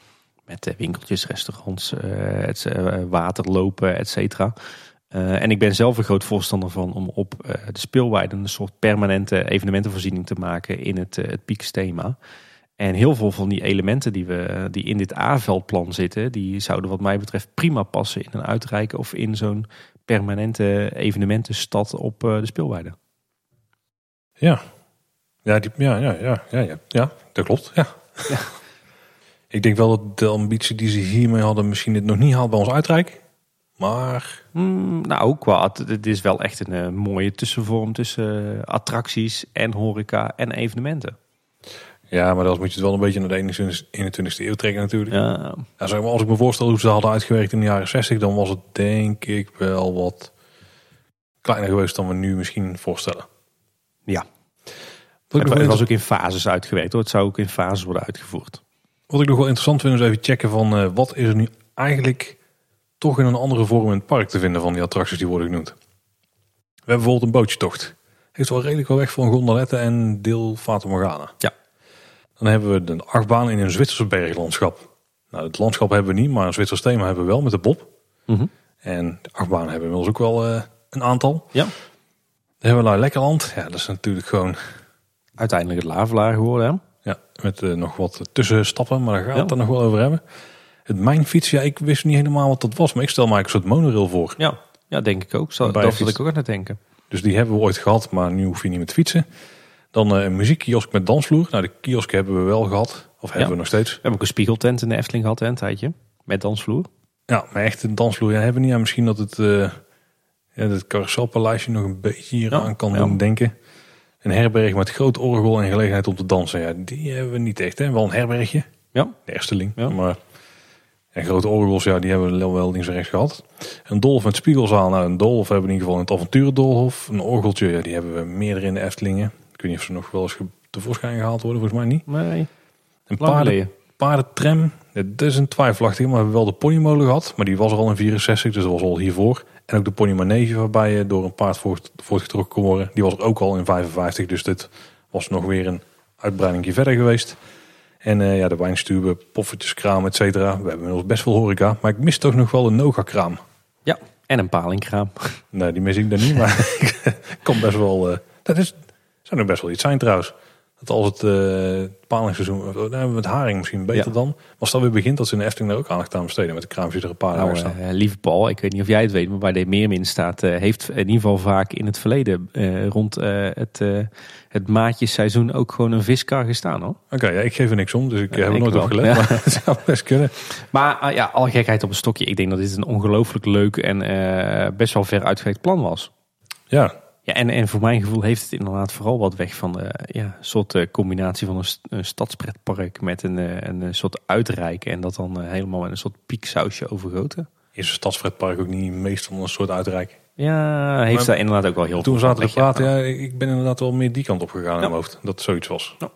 Met winkeltjes, restaurants, het, waterlopen, et cetera. Uh, en ik ben zelf een groot voorstander van om op uh, de speelweide een soort permanente evenementenvoorziening te maken in het, uh, het Pieks-thema. En heel veel van die elementen die, we, die in dit A-veldplan zitten, die zouden wat mij betreft prima passen in een uitreiken of in zo'n permanente evenementenstad op de speelweide. Ja, ja, die, ja, ja, ja, ja, ja, ja, dat klopt. Ja. ja. Ik denk wel dat de ambitie die ze hiermee hadden misschien dit nog niet haalt bij ons uitreiken. Maar. Mm, nou, qua, het is wel echt een uh, mooie tussenvorm tussen uh, attracties en horeca en evenementen. Ja, maar dan moet je het wel een beetje naar de 21ste eeuw trekken natuurlijk. Ja. ja zeg maar, als ik me voorstel hoe ze hadden uitgewerkt in de jaren 60, dan was het denk ik wel wat kleiner geweest dan we nu misschien voorstellen. Ja. Het was ook in fases uitgewerkt hoor. Het zou ook in fases worden uitgevoerd. Wat ik nog wel interessant vind is even checken van uh, wat is er nu eigenlijk toch in een andere vorm in het park te vinden van die attracties die worden genoemd. We hebben bijvoorbeeld een bootjetocht. Heeft wel redelijk wel weg voor een gondolette en deel Fata Morgana. Ja. Dan hebben we de achtbaan in een Zwitserse berglandschap. Nou, het landschap hebben we niet, maar een Zwitsers thema hebben we wel met de Bob. Mm En de achtbaan hebben we inmiddels ook wel uh, een aantal. Ja. Dan hebben we naar Lekkerland. Ja, dat is natuurlijk gewoon... Uiteindelijk het Lavelaar geworden, hè? Ja, met uh, nog wat tussenstappen, maar daar gaan we het er nog wel over hebben. Het mijnfiets, ja, ik wist niet helemaal wat dat was, maar ik stel mij een soort monorail voor. Ja, ja denk ik ook. Zo, dat wil ik ook aan het denken. Dus die hebben we ooit gehad, maar nu hoef je niet met fietsen. Dan uh, een muziekkiosk met dansvloer. Nou, de kiosk hebben we wel gehad. Of hebben we nog steeds. We hebben ook een spiegeltent in de Efteling gehad, hè, een tijdje. Met dansvloer. Ja, maar echt een dansvloer ja, hebben we niet. Ja, misschien dat het, uh, ja, carouselpaleisje nog een beetje hier aan kan doen denken. Een herberg met groot orgel en gelegenheid om te dansen. Ja, die hebben we niet echt. Hè? Wel een herbergje. Ja. De Efteling. Ja. Maar En grote orgels, ja, die hebben we wel links en rechts gehad. Een doolhof met spiegelzaal. Nou, een doolhof hebben we in ieder geval in het avonturendoolhof. Een orgeltje, ja, die hebben we meerdere in de Eftelingen. Ik weet niet of ze nog wel eens tevoorschijn gehaald worden, volgens mij niet. Nee, Een paarden, paardentram, dat is een twijfelachtige, maar we hebben wel de ponymolen gehad. Maar die was er al in 64, dus dat was al hiervoor. En ook de ponymanege waarbij je door een paard voort, voortgetrokken kon worden. Die was er ook al in 55, dus dit was nog weer een uitbreiding verder geweest. En eh, ja, de wijnstube, poffertjeskraam, et cetera. We hebben inmiddels best veel horeca. Maar ik mis toch nog wel een Noga-kraam. Ja, en een palingkraam. Nee, die mis ik dan niet, maar [laughs] ik kan best wel... eh, dat is, zou nog best wel iets zijn trouwens. Dat als het eh palingsseizoen, of, nou, met haring misschien beter Ja. dan. Als dat weer begint, dat ze in de Efteling daar ook aandacht aan besteden. Met de kraampjes er een paar Nou, staan. eh, lieve Paul, ik weet niet of jij het weet, maar bij de Meermin staat, eh, heeft in ieder geval vaak in het verleden eh, rond eh, het, eh het maatjesseizoen ook gewoon een viskar gestaan hoor. Oké, ja, ik geef er niks om, dus ik heb er nooit wel. op gelet. Ja. Maar [laughs] het zou best kunnen. Maar ja, alle gekheid op een stokje. Ik denk dat dit een ongelooflijk leuk en eh, best wel ver uitgewerkt plan was. Ja, Ja, en, en voor mijn gevoel heeft het inderdaad vooral wat weg van de ja, soort eh, combinatie van een, st- een stadspretpark met een, eh, een, eh, soort uitreiken. En dat dan eh, helemaal met een soort pieksausje overgoten. is een stadsfretpark ook niet meestal een soort uitreik. Ja, heeft Maar daar inderdaad ook wel heel Toen we veel zaten te van weg, praten, ja. ik ben inderdaad wel meer die kant op gegaan in mijn hoofd. Dat zoiets was. Ja.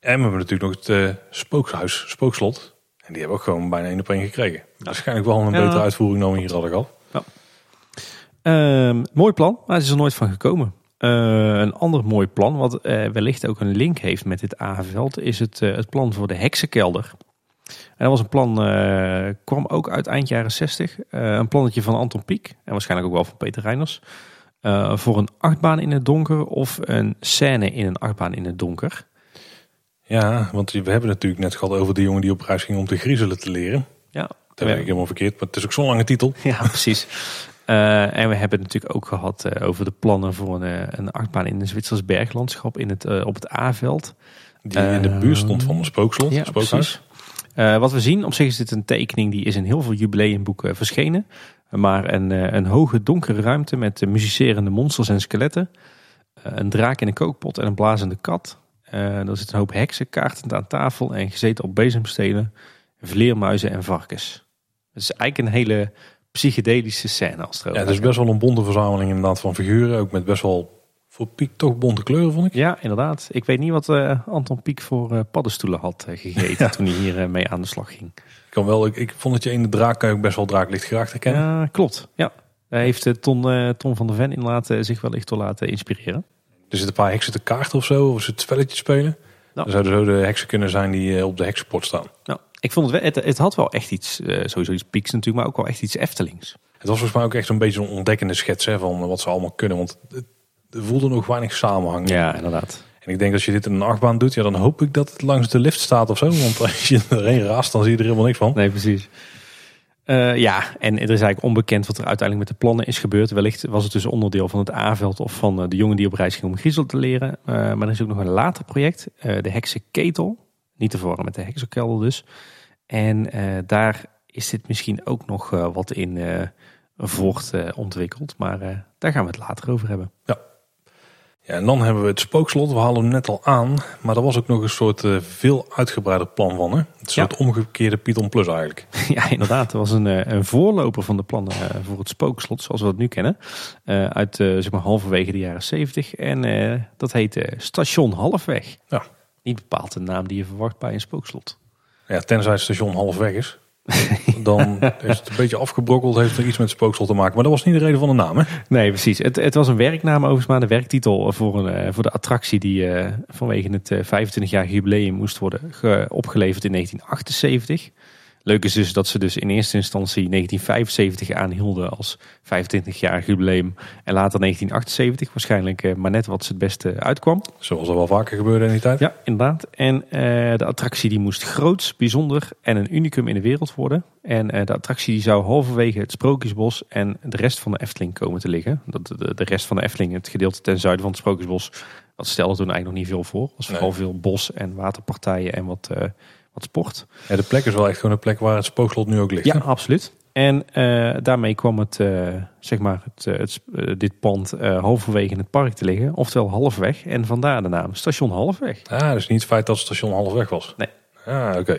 En we hebben natuurlijk nog het eh, spookhuis, spookslot. En die hebben we ook gewoon bijna één op één gekregen. Waarschijnlijk wel een betere uitvoering dan we hier hadden gehad. Ehm, mooi plan, maar het is er nooit van gekomen. Eh, een ander mooi plan, wat eh, wellicht ook een link heeft met dit A-veld, is het, eh, het plan voor de heksenkelder. En dat was een plan, kwam ook uit eind jaren 60. Eh, een plannetje van Anton Pieck en waarschijnlijk ook wel van Peter Reiners. voor een achtbaan in het donker of een scène in een achtbaan in het donker. Ja, want we hebben natuurlijk net gehad over de jongen die op reis ging om te griezelen te leren. Ja, Dat weet ik helemaal verkeerd, maar het is ook zo'n lange titel. [laughs] Ja, precies. Eh, en we hebben het natuurlijk ook gehad eh, over de plannen voor een, eh, een achtbaan in een Zwitsers berglandschap in het, op het A-veld. Die in de buurt stond van een spookslot, Ja, spookhuis. wat we zien, op zich is dit een tekening die is in heel veel jubileumboeken verschenen. Maar een, een hoge donkere ruimte met muzicerende monsters en skeletten. Een draak in een kookpot en een blazende kat. Er zit een hoop heksen kaartend aan tafel en gezeten op bezemstelen. Vleermuizen en varkens. Het is eigenlijk een hele psychedelische scène als het Ja, het is best wel een bonte verzameling inderdaad van figuren. Ook met best wel voor Piek toch bonte kleuren, vond ik. Ja, inderdaad. Ik weet niet wat eh, Anton Pieck voor eh, paddenstoelen had eh, gegeten toen hij hier mee aan de slag ging. Ik, kan wel, ik, ik vond dat je in de draak kan je ook best wel draaklicht graag herkennen. Ja, klopt. Ja. Daar heeft Ton, Ton van der Ven inderdaad eh, zich wellicht door laten inspireren. Er zitten een paar heksen te kaarten of zo, of ze het spelletje spelen. Nou. Dan zouden zo de heksen kunnen zijn die op de heksenport staan. Nou, ik vond het, het, het had wel echt iets, eh, sowieso iets Pieks natuurlijk, maar ook wel echt iets Eftelings. Het was volgens mij ook echt een beetje een ontdekkende schets hè, van wat ze allemaal kunnen. Want het, voelde nog weinig samenhang. Ja, inderdaad. En ik denk als je dit in een achtbaan doet, ja, dan hoop ik dat het langs de lift staat of zo. Want [laughs] als je erheen raast, dan zie je er helemaal niks van. Nee, precies. Eh, ja, en er is eigenlijk onbekend wat er uiteindelijk met de plannen is gebeurd. Wellicht was het dus onderdeel van het A-veld of van eh, de jongen die op reis ging om griezel te leren. Maar er is ook nog een later project, eh, de Heksenketel. Niet te verwarren met de Heksenkelder dus. En eh, daar is dit misschien ook nog eh, wat in eh voort ontwikkeld. Maar daar gaan we het later over hebben. Ja, en dan hebben we het spookslot. We halen hem net al aan. Maar er was ook nog een soort veel uitgebreider plan van. Hè? Het soort omgekeerde Python Plus eigenlijk. [laughs] Ja, inderdaad. Er was een, een voorloper van de plannen voor het spookslot, zoals we dat nu kennen. eh, uit zeg maar halverwege de jaren 70. En dat heette Station Halfweg. Ja. Niet bepaald naam die je verwacht bij een spookslot. Ja, tenzij het station half weg is. [laughs] Dan is het een beetje afgebrokkeld. Heeft er iets met spookslot te maken. Maar dat was niet de reden van de naam. Hè? Nee, precies. Het, het was een werknaam overigens, maar de werktitel voor, een, eh, voor de attractie die eh, vanwege het 25-jarig jubileum moest worden ge- opgeleverd in 1978. Leuk is dus dat ze dus in eerste instantie 1975 aanhielden als 25-jarig jubileum. En later 1978, waarschijnlijk eh, maar net wat ze het beste uitkwam. Zoals dat wel vaker gebeurde in die tijd. Ja, inderdaad. En eh, de attractie die moest groots, bijzonder en een unicum in de wereld worden. En eh, de attractie die zou halverwege het Sprookjesbos en de rest van de Efteling komen te liggen. Dat de, de, rest van de Efteling, het gedeelte ten zuiden van het Sprookjesbos, dat stelde toen eigenlijk nog niet veel voor. Was vooral Nee. veel bos en waterpartijen en wat, wat sport. Ja, de plek is wel echt gewoon een plek waar het spookslot nu ook ligt. Ja, hè? absoluut. En eh, daarmee kwam het, eh, zeg maar het, eh, het, dit pand halverwege in het park te liggen. Oftewel halfweg. En vandaar de naam Station Halfweg. Ah, dus niet het feit dat het station half weg was. Nee. Ah, oké.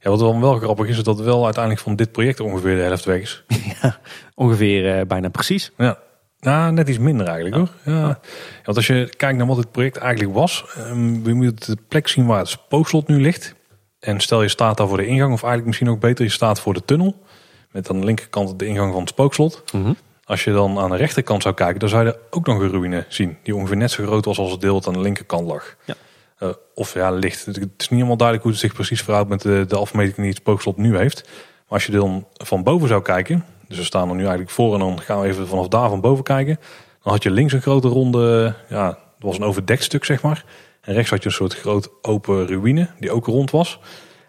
Ja, wat dan wel grappig is, is dat wel uiteindelijk van dit project ongeveer de helft weg is. [laughs] Ongeveer eh, bijna precies. Ja. Nou, net iets minder eigenlijk hoor. Ja. Want als je kijkt naar wat het project eigenlijk was, um, we moeten de plek zien waar het spookslot nu ligt. En stel je staat daar voor de ingang, of eigenlijk misschien ook beter, je staat voor de tunnel. Met aan de linkerkant de ingang van het spookslot. Mhm. Als je dan aan de rechterkant zou kijken, dan zou je er ook nog een ruïne zien. Die ongeveer net zo groot was als het deel dat aan de linkerkant lag. Ja. Uh, of ja, licht. Het is niet helemaal duidelijk hoe het zich precies verhoudt met de, de afmeting die het spookslot nu heeft. Maar als je dan van boven zou kijken, dus we staan er nu eigenlijk voor en dan gaan we even vanaf daar van boven kijken. Dan had je links een grote ronde, ja, dat was een overdekt stuk zeg maar. En rechts had je een soort groot open ruïne die ook rond was.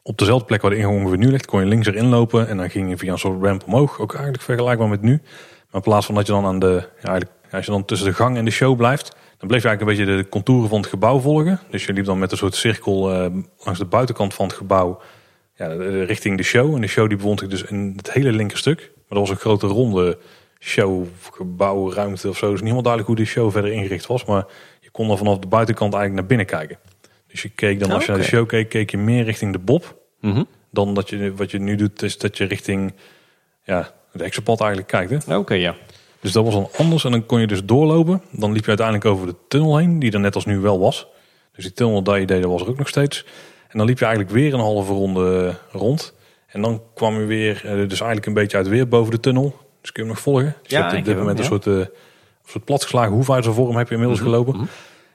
Op dezelfde plek waar de ingang ongeveer nu ligt, kon je links erin lopen en dan ging je via een soort ramp omhoog. Ook eigenlijk vergelijkbaar met nu. Maar in plaats van dat je dan aan de, ja, als je dan tussen de gang en de show blijft, dan bleef je eigenlijk een beetje de contouren van het gebouw volgen. Dus je liep dan met een soort cirkel uh, langs de buitenkant van het gebouw ja, richting de show. En de show die bevond zich dus in het hele linkerstuk. Maar dat was een grote ronde show, gebouw, ruimte of zo. Dus niet helemaal duidelijk hoe die show verder ingericht was. Maar je kon dan vanaf de buitenkant eigenlijk naar binnen kijken. Dus je keek dan, als je naar de show keek, keek je meer richting de Bob. Mhm. Dan dat je, wat je nu doet, is dat je richting ja, de exopad eigenlijk kijkt. hè? Oké, ja. Dus dat was dan anders. En dan kon je dus doorlopen. Dan liep je uiteindelijk over de tunnel heen, die er net als nu wel was. Dus die tunnel dat je deed, dat was er ook nog steeds. En dan liep je eigenlijk weer een halve ronde rond. En dan kwam je weer, eh, dus eigenlijk een beetje uit weer boven de tunnel. Dus kun je hem nog volgen. Dus Ja, je hebt op dit moment een soort, uh, soort platgeslagen hoefijzervorm heb je inmiddels gelopen. mhm.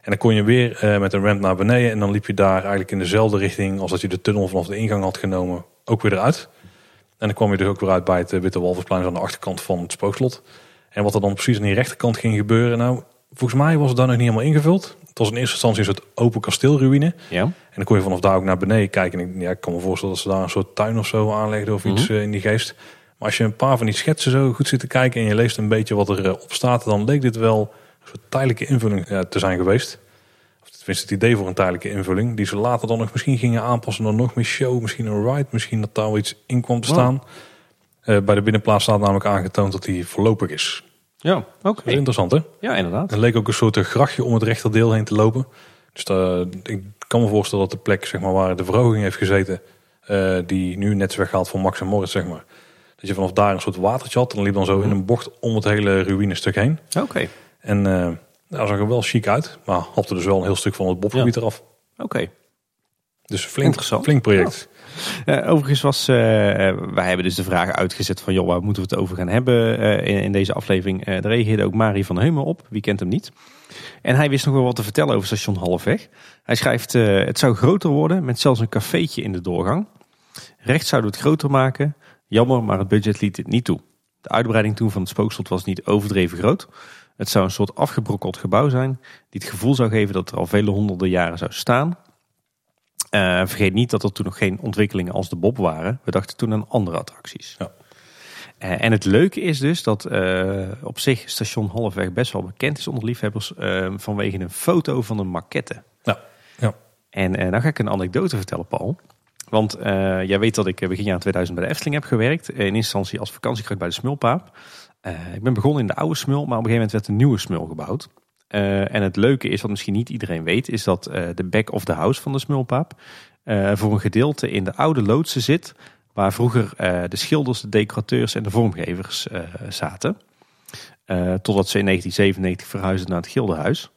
En dan kon je weer eh, met een ramp naar beneden. En dan liep je daar eigenlijk in dezelfde richting als dat je de tunnel vanaf de ingang had genomen. Ook weer eruit. En dan kwam je dus ook weer uit bij het eh, Witte Walvisplein aan de achterkant van het spookslot. En wat er dan precies aan die rechterkant ging gebeuren. Nou, volgens mij was het daar nog niet helemaal ingevuld. Het was in eerste instantie een soort open kasteelruïne. Ja. En dan kon je vanaf daar ook naar beneden kijken. En ik, ja, ik kan me voorstellen dat ze daar een soort tuin of zo aanlegden of iets eh, in die geest. Maar als je een paar van die schetsen zo goed zit te kijken en je leest een beetje wat er eh, op staat, dan leek dit wel een soort tijdelijke invulling ja, te zijn geweest. Of tenminste het idee voor een tijdelijke invulling. Die ze later dan nog misschien gingen aanpassen naar nog meer show, misschien een ride, misschien dat daar wel iets in kwam te Wow. staan. Eh, bij de binnenplaats staat namelijk aangetoond dat die voorlopig is. Ja, oké. Dat is interessant hè? Ja, inderdaad. Er leek ook een soort grachtje om het rechterdeel heen te lopen. Dus ik kan me voorstellen dat de plek zeg maar, waar de verhoging heeft gezeten, eh, die nu net is weggehaald van Max en Moritz, zeg maar. Dat je vanaf daar een soort watertje had. En dan liep dan zo in een bocht om het hele ruïnestuk heen. Oké. En eh dat zag er wel chic uit. Maar hapte dus wel een heel stuk van het bobgebied eraf. Oké. Dus flink, flink project. Eh, overigens was, eh, wij hebben dus de vraag uitgezet van, joh, waar moeten we het over gaan hebben in, in deze aflevering. Daar reageerde ook Marie van Heumen op, wie kent hem niet. En hij wist nog wel wat te vertellen over station Halfweg. Hij schrijft, het zou groter worden met zelfs een cafeetje in de doorgang. Rechts zouden we het groter maken. Jammer, maar het budget liet het niet toe. De uitbreiding toen van het spookslot was niet overdreven groot. Het zou een soort afgebrokkeld gebouw zijn, die het gevoel zou geven dat er al vele honderden jaren zou staan. Eh, vergeet niet dat er toen nog geen ontwikkelingen als de Bob waren. We dachten toen aan andere attracties. Ja. Eh, en het leuke is dus dat eh, op zich station Halfweg best wel bekend is onder liefhebbers eh, vanwege een foto van een maquette. Ja, ja. En eh nou ga ik een anekdote vertellen, Paul. Want eh, jij weet dat ik eh, begin jaar 2000 bij de Efteling heb gewerkt. In eerste instantie als vakantiekracht bij de Smulpaap. Eh, ik ben begonnen in de oude Smul, maar op een gegeven moment werd een nieuwe Smul gebouwd. Eh, en het leuke is, wat misschien niet iedereen weet, is dat eh, de back of the house van de Smulpaap eh, voor een gedeelte in de oude loodsen zit. Waar vroeger eh, de schilders, de decorateurs en de vormgevers eh, zaten. Eh, totdat ze in 1997 verhuisden naar het Gildenhuis.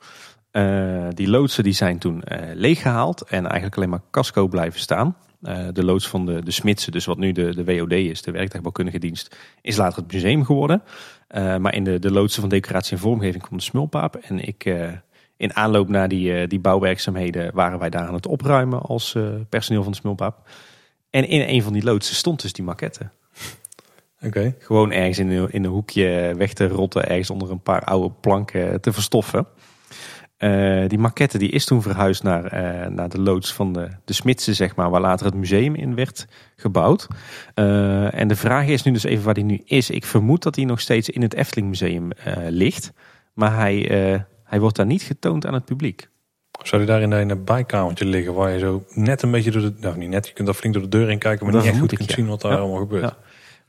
Eh, die loodsen die zijn toen eh, leeggehaald en eigenlijk alleen maar casco blijven staan. Eh, de loods van de, de Smitsen, dus wat nu de, de WOD is, de werktuigbouwkundige dienst, is later het museum geworden. Eh, maar in de, de loodsen van decoratie en vormgeving kwam de smulpaap. En ik, eh, in aanloop naar die, die bouwwerkzaamheden waren wij daar aan het opruimen als personeel van de smulpaap. En in een van die loodsen stond dus die maquette. Oké. Gewoon ergens in in een hoekje weg te rotten, ergens onder een paar oude planken te verstoffen. Eh, die maquette die is toen verhuisd naar, eh, naar de loods van de, de Smitsen, zeg maar, waar later het museum in werd gebouwd. Eh, en de vraag is nu dus even waar die nu is. Ik vermoed dat hij nog steeds in het Efteling Museum ligt. Maar hij, hij wordt daar niet getoond aan het publiek. Zou die daar in een bijkamertje liggen waar je zo net een beetje door de... Nou, niet net, je kunt daar flink door de deur in kijken, maar Dat niet echt goed ik, kunt ja. zien wat daar Ja. allemaal gebeurt. Ja.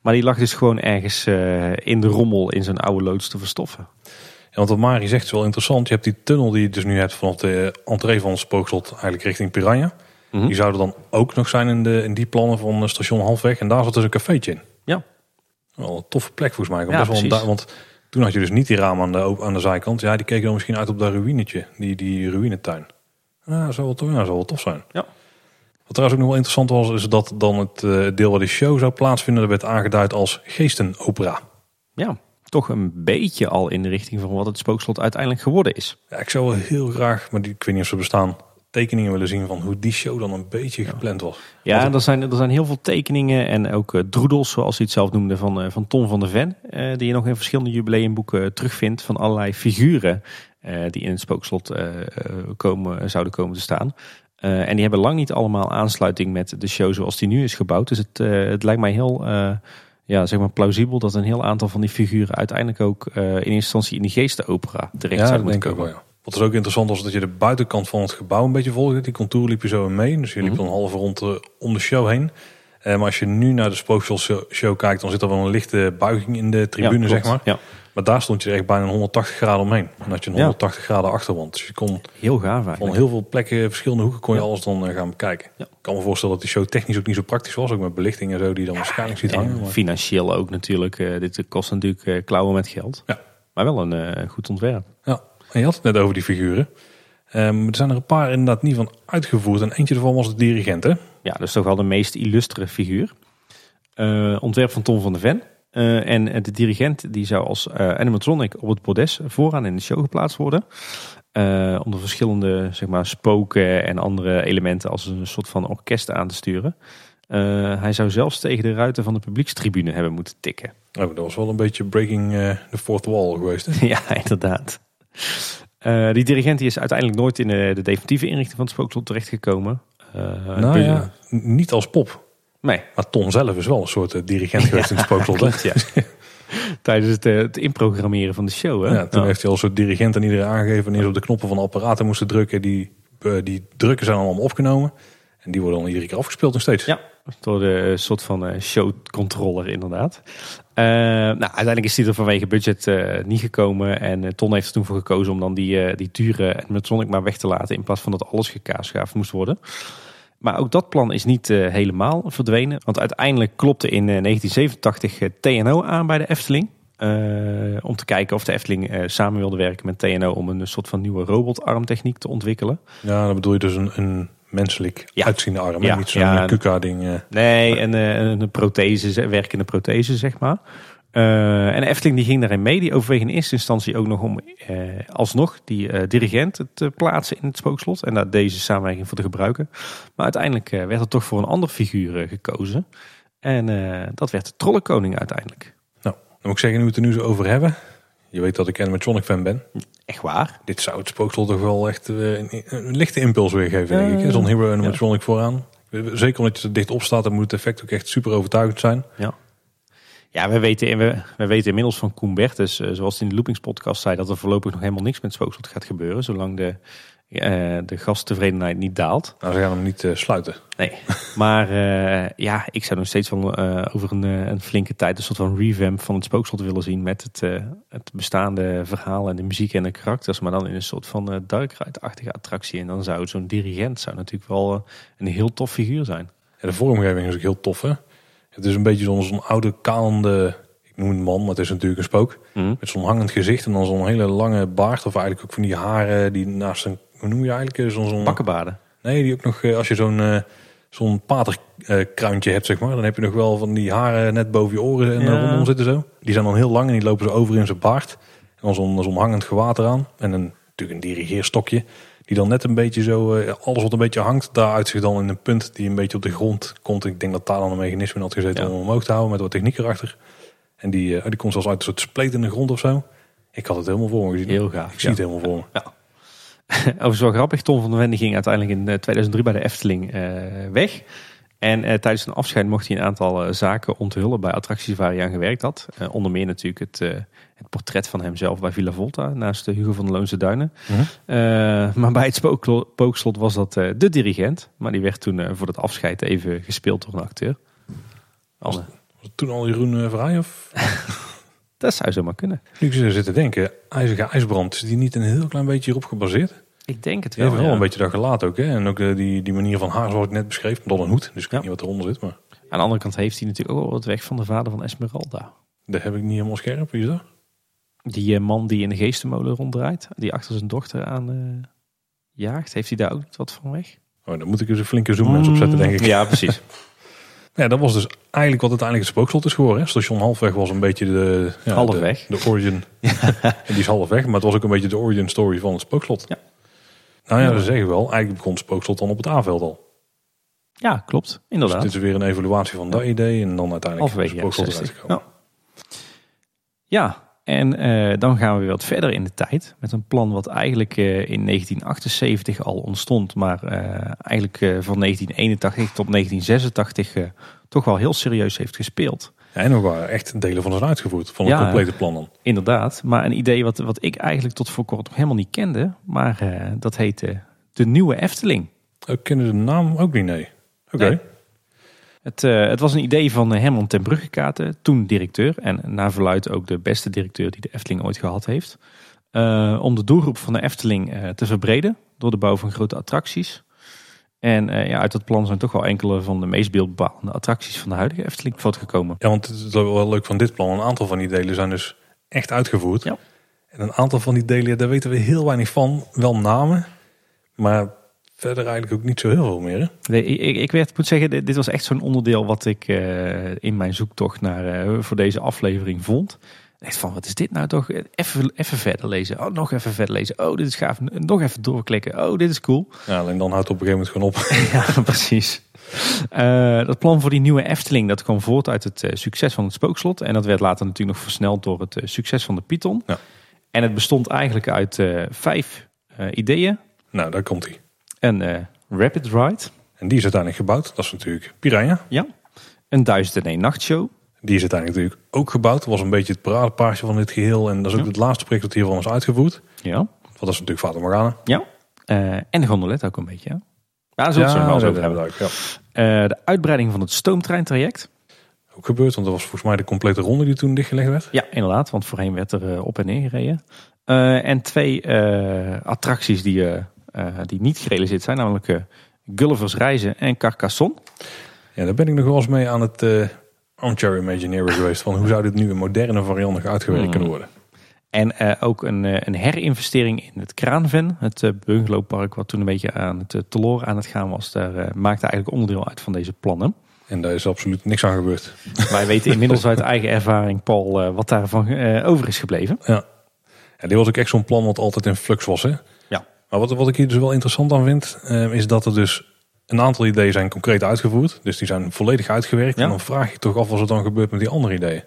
Maar die lag dus gewoon ergens in de rommel in zijn oude loods te verstoffen. Want wat Mari zegt is wel interessant. Je hebt die tunnel die je dus nu hebt vanaf de entree van het spookslot eigenlijk richting Piranha. Mhm. Die zouden dan ook nog zijn in, de, in die plannen van eh, station Halfweg. En daar zat dus een cafeetje in. Ja. Wel een toffe plek volgens mij. Ja, wel precies. want toen had je dus niet die ramen aan de, aan de zijkant. Ja, die keken dan misschien uit op dat ruïnetje. Die, die ruïnetuin. Ja, dat zou wel, tof- ja, zou wel tof zijn. Ja. Wat trouwens ook nog wel interessant was, is dat dan het eh, deel waar de show zou plaatsvinden, dat werd aangeduid als geestenopera. Ja, toch een beetje al in de richting van wat het spookslot uiteindelijk geworden is. Ja, ik zou wel heel graag, maar die, ik weet niet of ze bestaan, tekeningen willen zien van hoe die show dan een beetje gepland was. Ja, Want- er zijn, er zijn heel veel tekeningen en ook eh, droedels, zoals hij het zelf noemde, van, eh, van Tom van der Ven. eh, die je nog in verschillende jubileumboeken terugvindt van allerlei figuren die in het spookslot komen, zouden komen te staan. En die hebben lang niet allemaal aansluiting met de show zoals die nu is gebouwd. Dus het, het lijkt mij heel ja, zeg maar plausibel dat een heel aantal van die figuren uiteindelijk ook eh, in eerste instantie in die geestenopera terecht Ja, zouden moeten komen. wel. Ja. Wat dus ook interessant was, dat je de buitenkant van het gebouw een beetje volgde. Die contour liep je zo mee. Dus je liep Mhm. dan half rond eh, om de show heen. Eh, maar als je nu naar de Spooksel show, kijkt, dan zit er wel een lichte buiging in de tribune, Ja, zeg maar. Ja, Maar daar stond je echt bijna een 180 graden omheen. Dan had je een Ja. 180 graden achterwand. Dus je kon heel gaaf van eigenlijk. heel veel plekken, verschillende hoeken, kon je alles dan eh, gaan bekijken. Ik kan me voorstellen dat die show technisch ook niet zo praktisch was. Ook met belichting en zo, die je dan waarschijnlijk ziet hangen. En Maar... financieel ook natuurlijk. eh, dit kost natuurlijk eh, klauwen met geld. Ja. Maar wel een goed ontwerp. Ja, en je had het net over die figuren. Ehm, er zijn er een paar inderdaad niet van uitgevoerd. En eentje ervan was de dirigent, hè? Ja, dus toch wel de meest illustere figuur. Ontwerp van Tom van der Ven. Eh, en de dirigent die zou als eh, animatronic op het bordes vooraan in de show geplaatst worden. Eh, om de verschillende zeg maar, spoken en andere elementen als een soort van orkest aan te sturen. Hij zou zelfs tegen de ruiten van de publiekstribune hebben moeten tikken. Oh, dat was wel een beetje breaking the fourth wall geweest, hè? [laughs] ja, inderdaad. Die dirigent die is uiteindelijk nooit in de, de definitieve inrichting van het spookslot terechtgekomen. Eh, Nou ja, n- niet als pop. Nee, Maar Tom zelf is wel een soort eh, dirigent [laughs] geweest in spookslot. ja. [laughs] Tijdens het, eh, het inprogrammeren van de show. Hè? Ja, toen Ja. heeft hij als soort dirigent aan iedereen aangegeven wanneer ze op de knoppen van de apparaten moesten drukken. Die, eh, die drukken zijn allemaal opgenomen. En die worden dan iedere keer afgespeeld nog steeds. Ja, door de soort van showcontroller inderdaad. Nou, uiteindelijk is die er vanwege budget niet gekomen. En Ton heeft er toen voor gekozen om dan die, die dure animatronic maar weg te laten. In plaats van dat alles gekaasschaafd moest worden. Maar ook dat plan is niet eh, helemaal verdwenen. Want uiteindelijk klopte in eh, 1987 eh, TNO aan bij de Efteling. Eh, om te kijken of de Efteling eh, samen wilde werken met TNO om een soort van nieuwe robotarmtechniek te ontwikkelen. Ja, dan bedoel je dus een, een menselijk Ja. uitziende arm. Ja, niet zo'n ja. KUKA-ding. eh. Nee, eh, een prothese, werkende prothese, zeg maar. Eh, en de Efteling die ging daarin mee. Die overweeg in eerste instantie ook nog om eh, alsnog die eh, dirigent te plaatsen in het spookslot. En daar deze samenwerking voor te gebruiken. Maar uiteindelijk werd er toch voor een ander figuur gekozen. En dat werd de Trollenkoning uiteindelijk. Nou, dan moet ik zeggen, nu we het er nu zo over hebben. Je weet dat ik animatronic fan ben. Echt waar? Dit zou het spookslot toch wel echt een, een lichte impuls weergeven, denk ik. Zo'n hero animatronic vooraan. Zeker omdat je er dicht op staat, dan moet het effect ook echt super overtuigend zijn. Ja. Ja, we weten, we, we weten inmiddels van Koen Bertens, eh, zoals hij in de Loopings podcast zei, dat er voorlopig nog helemaal niks met Spookslot gaat gebeuren, zolang de, eh, de gasttevredenheid niet daalt. Nou, ze gaan hem niet eh, sluiten. Nee, [laughs] maar ja, ik zou nog steeds eh, over een, een flinke tijd een soort van revamp van het spookslot willen zien met het, het bestaande verhaal en de muziek en de karakters, maar dan in een soort van dark ride-achtige attractie. En dan zou zo'n dirigent zou natuurlijk wel een heel tof figuur zijn. Ja, de vormgeving is ook heel tof, hè? Het is een beetje zo'n oude, kalende, ik noem het man, maar het is natuurlijk een spook. Mhm. Met zo'n hangend gezicht en dan zo'n hele lange baard. Of eigenlijk ook van die haren die naast een, hoe noem je eigenlijk? Zo'n, Bakkenbaden. Nee, die ook nog, eh, als je zo'n eh, zo'n paterkruintje hebt, zeg maar. Dan heb je nog wel van die haren net boven je oren en Ja. eh, rondom zitten zo. Die zijn dan heel lang en die lopen ze over in zijn baard. En dan zo'n zo'n hangend gewaad eraan. En een, natuurlijk een dirigeerstokje. Die dan net een beetje zo, eh, alles wat een beetje hangt, daar uitzicht dan in een punt die een beetje op de grond komt. Ik denk dat daar dan een mechanisme in had gezeten Ja. om hem omhoog te houden met wat techniek erachter. En die, eh, die komt zelfs uit een soort spleet in de grond of zo. Ik had het helemaal voor me gezien. Heel gaaf, Ik zie ja. het helemaal voor me. [laughs] Overigens wel grappig, Tom van der Wende ging uiteindelijk in eh, 2003 bij de Efteling eh, weg. En eh, tijdens een afscheid mocht hij een aantal eh, zaken onthullen bij attracties waar hij aan gewerkt had. Eh, onder meer natuurlijk het, het portret van hemzelf bij Villa Volta naast de Hugo van de Loonse Duinen. Mhm. Maar bij het spookslot was dat de dirigent. Maar die werd toen voor het afscheid even gespeeld door een acteur. Was- Was het toen al Jeroen Vrij of [laughs] dat zou zomaar kunnen. Nu ik zo zit te denken, IJzige IJsbrand, is die niet een heel klein beetje hierop gebaseerd? Ik denk het wel. wel ja. een beetje dat gelaten ook. Hè? En ook eh, die, die manier van haar zoals ik net beschreef. Met al een hoed. Dus ik Ja. weet niet wat eronder zit. Maar Aan de andere kant heeft hij natuurlijk ook wel wat weg van de vader van Esmeralda. dat heb ik niet helemaal scherp. Wie is dat? Die eh, man die in de geestenmolen ronddraait, die achter zijn dochter aan eh, jaagt, heeft hij daar ook wat van weg? Oh, dan moet ik eens een flinke zoomlens opzetten denk ik. Ja, precies. [laughs] Ja, dat was dus eigenlijk wat uiteindelijk het spookslot is geworden. Hè? Station Halfweg was een beetje de... Ja, Halfweg. De, de origin. [laughs] en die is halfweg. Maar het was ook een beetje de origin story van het spookslot. Ja. Nou ja, Ja. dat zeg ik wel. Eigenlijk begon spookslot dan op het A-veld al. Ja, klopt. Dus Inderdaad. dit is weer een evaluatie van dat idee. En dan uiteindelijk Halverwege spookslot eruit 60. gekomen. Ja, en eh, dan gaan we weer wat verder in de tijd. Met een plan wat eigenlijk eh, in 1978 al ontstond. Maar eh, eigenlijk van 1981 tot 1986 eh, toch wel heel serieus heeft gespeeld. Ja, en ook waren echt delen van zijn uitgevoerd. Van het Ja. complete plan dan. Inderdaad, maar een idee wat, wat ik eigenlijk tot voor kort nog helemaal niet kende. Maar dat heette de Nieuwe Efteling. Ik ken de naam ook niet, nee. Oké. Nee. Het, eh, het was een idee van eh, Herman ten Bruggekaten, toen directeur. En naar verluidt ook de beste directeur die de Efteling ooit gehad heeft. Eh, om de doelgroep van de Efteling te verbreden door de bouw van grote attracties. En ja, uit dat plan zijn toch wel enkele van de meest beeldbepalende attracties van de huidige Efteling voortgekomen. Ja, want het is wel leuk van dit plan. Een aantal van die delen zijn dus echt uitgevoerd. Ja. En een aantal van die delen, daar weten we heel weinig van. Wel namen, maar verder eigenlijk ook niet zo heel veel meer. Hè? Nee, ik, ik, werd, moet zeggen, dit, dit was echt zo'n onderdeel wat ik eh, in mijn zoektocht naar, eh, voor deze aflevering vond. Echt van, wat is dit nou toch? Even, even verder lezen. Oh, nog even verder lezen. Oh, dit is gaaf. Nog even doorklikken. Oh, dit is cool. Ja, alleen dan houdt het op een gegeven moment gewoon op. [laughs] ja, precies. Eh, dat plan voor die nieuwe Efteling, dat kwam voort uit het succes van het Spookslot. En dat werd later natuurlijk nog versneld door het succes van de Python. Ja. En het bestond eigenlijk uit vijf ideeën. nou, daar komt hij. Een eh, Rapid Ride. En die is uiteindelijk gebouwd. Dat is natuurlijk Piranha. Ja. Een duizend en één nachtshow. Die is uiteindelijk natuurlijk ook gebouwd. Dat was een beetje het paradepaardje van dit geheel. En dat is ook Ja. het laatste project dat hiervan is uitgevoerd. Ja. Want dat is natuurlijk Fata Morgana. Ja. Eh, en de gondolet ook een beetje. Ja, daar zullen het zo dat hebben. hebben we ja. Eh, de uitbreiding van het stoomtreintraject. Ook gebeurd, want dat was volgens mij de complete ronde die toen dichtgelegd werd. Ja, inderdaad, want voorheen werd er op en neer gereden. En twee attracties die, eh, die niet gerealiseerd zijn, namelijk eh, Gulliver's Reizen en Carcassonne. Ja, daar ben ik nog wel eens mee aan het uh, armchair [laughs] geweest. Van hoe zou dit nu in moderne varianten uitgewerkt Hmm. kunnen worden. En eh, ook een, eh, een herinvestering in het Kraanven, het eh, bungalowpark wat toen een beetje aan het uh, teloor aan het gaan was. Daar eh, maakte eigenlijk onderdeel uit van deze plannen. En daar is absoluut niks aan gebeurd. [laughs] Wij weten inmiddels uit [laughs] eigen ervaring, Paul, eh, wat daarvan eh, over is gebleven. Ja. ja, dit was ook echt zo'n plan wat altijd in flux was. Hè? Maar wat, wat ik hier dus wel interessant aan vind, eh, is dat er dus een aantal ideeën zijn concreet uitgevoerd. Dus die zijn volledig uitgewerkt. Ja. En dan vraag je toch af wat er dan gebeurt met die andere ideeën.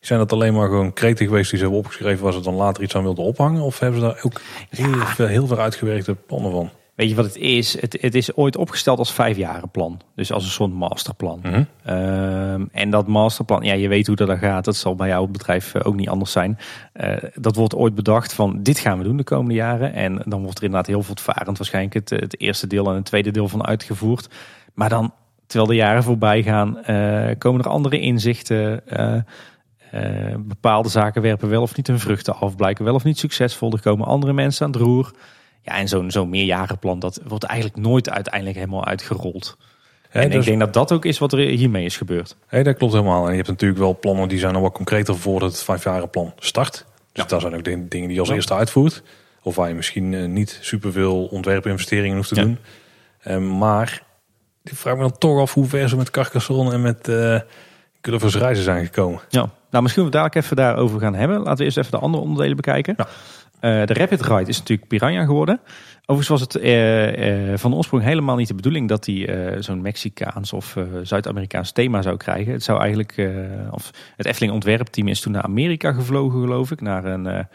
Zijn dat alleen maar gewoon kreten geweest die ze hebben opgeschreven waar ze dan later iets aan wilden ophangen? Of hebben ze daar ook heel, veel, heel veel uitgewerkte plannen van? Weet je wat het is? Het, het is ooit opgesteld als vijfjarenplan. Dus als een soort masterplan. Mhm. Ehm, en dat masterplan, ja, je weet hoe dat dan gaat. Dat zal bij jouw bedrijf eh, ook niet anders zijn. Eh, dat wordt ooit bedacht van dit gaan we doen de komende jaren. En dan wordt er inderdaad heel voortvarend waarschijnlijk het, het eerste deel en het tweede deel van uitgevoerd. Maar dan, terwijl de jaren voorbij gaan, eh, komen er andere inzichten. bepaalde zaken werpen wel of niet hun vruchten af. Blijken wel of niet succesvol. Er komen andere mensen aan het roer. Ja, en zo'n zo'n meerjarenplan, dat wordt eigenlijk nooit uiteindelijk helemaal uitgerold. En dus- ik denk dat dat ook is wat er hiermee is gebeurd. Hé, dat klopt helemaal. En je hebt natuurlijk wel plannen die zijn al wat concreter voordat het vijfjarenplan start. Dus Ja. daar zijn ook de dingen die je als Ja. eerste uitvoert. Of waar je misschien eh, niet superveel ontwerpinvesteringen hoeft te Ja. doen. Eh, maar ik vraag me dan toch af hoe ver ze met Carcassonne en met Gulliver's Reizen zijn gekomen. Ja. Nou, misschien we dadelijk even daarover gaan hebben. Laten we eerst even de andere onderdelen bekijken. Eh, de Rapid Ride is natuurlijk Piranha geworden. Overigens was het eh, eh, van oorsprong helemaal niet de bedoeling dat hij zo'n Mexicaans of Zuid-Amerikaans thema zou krijgen. Het zou eigenlijk, of het Efteling ontwerpteam is toen naar Amerika gevlogen, geloof ik, naar een,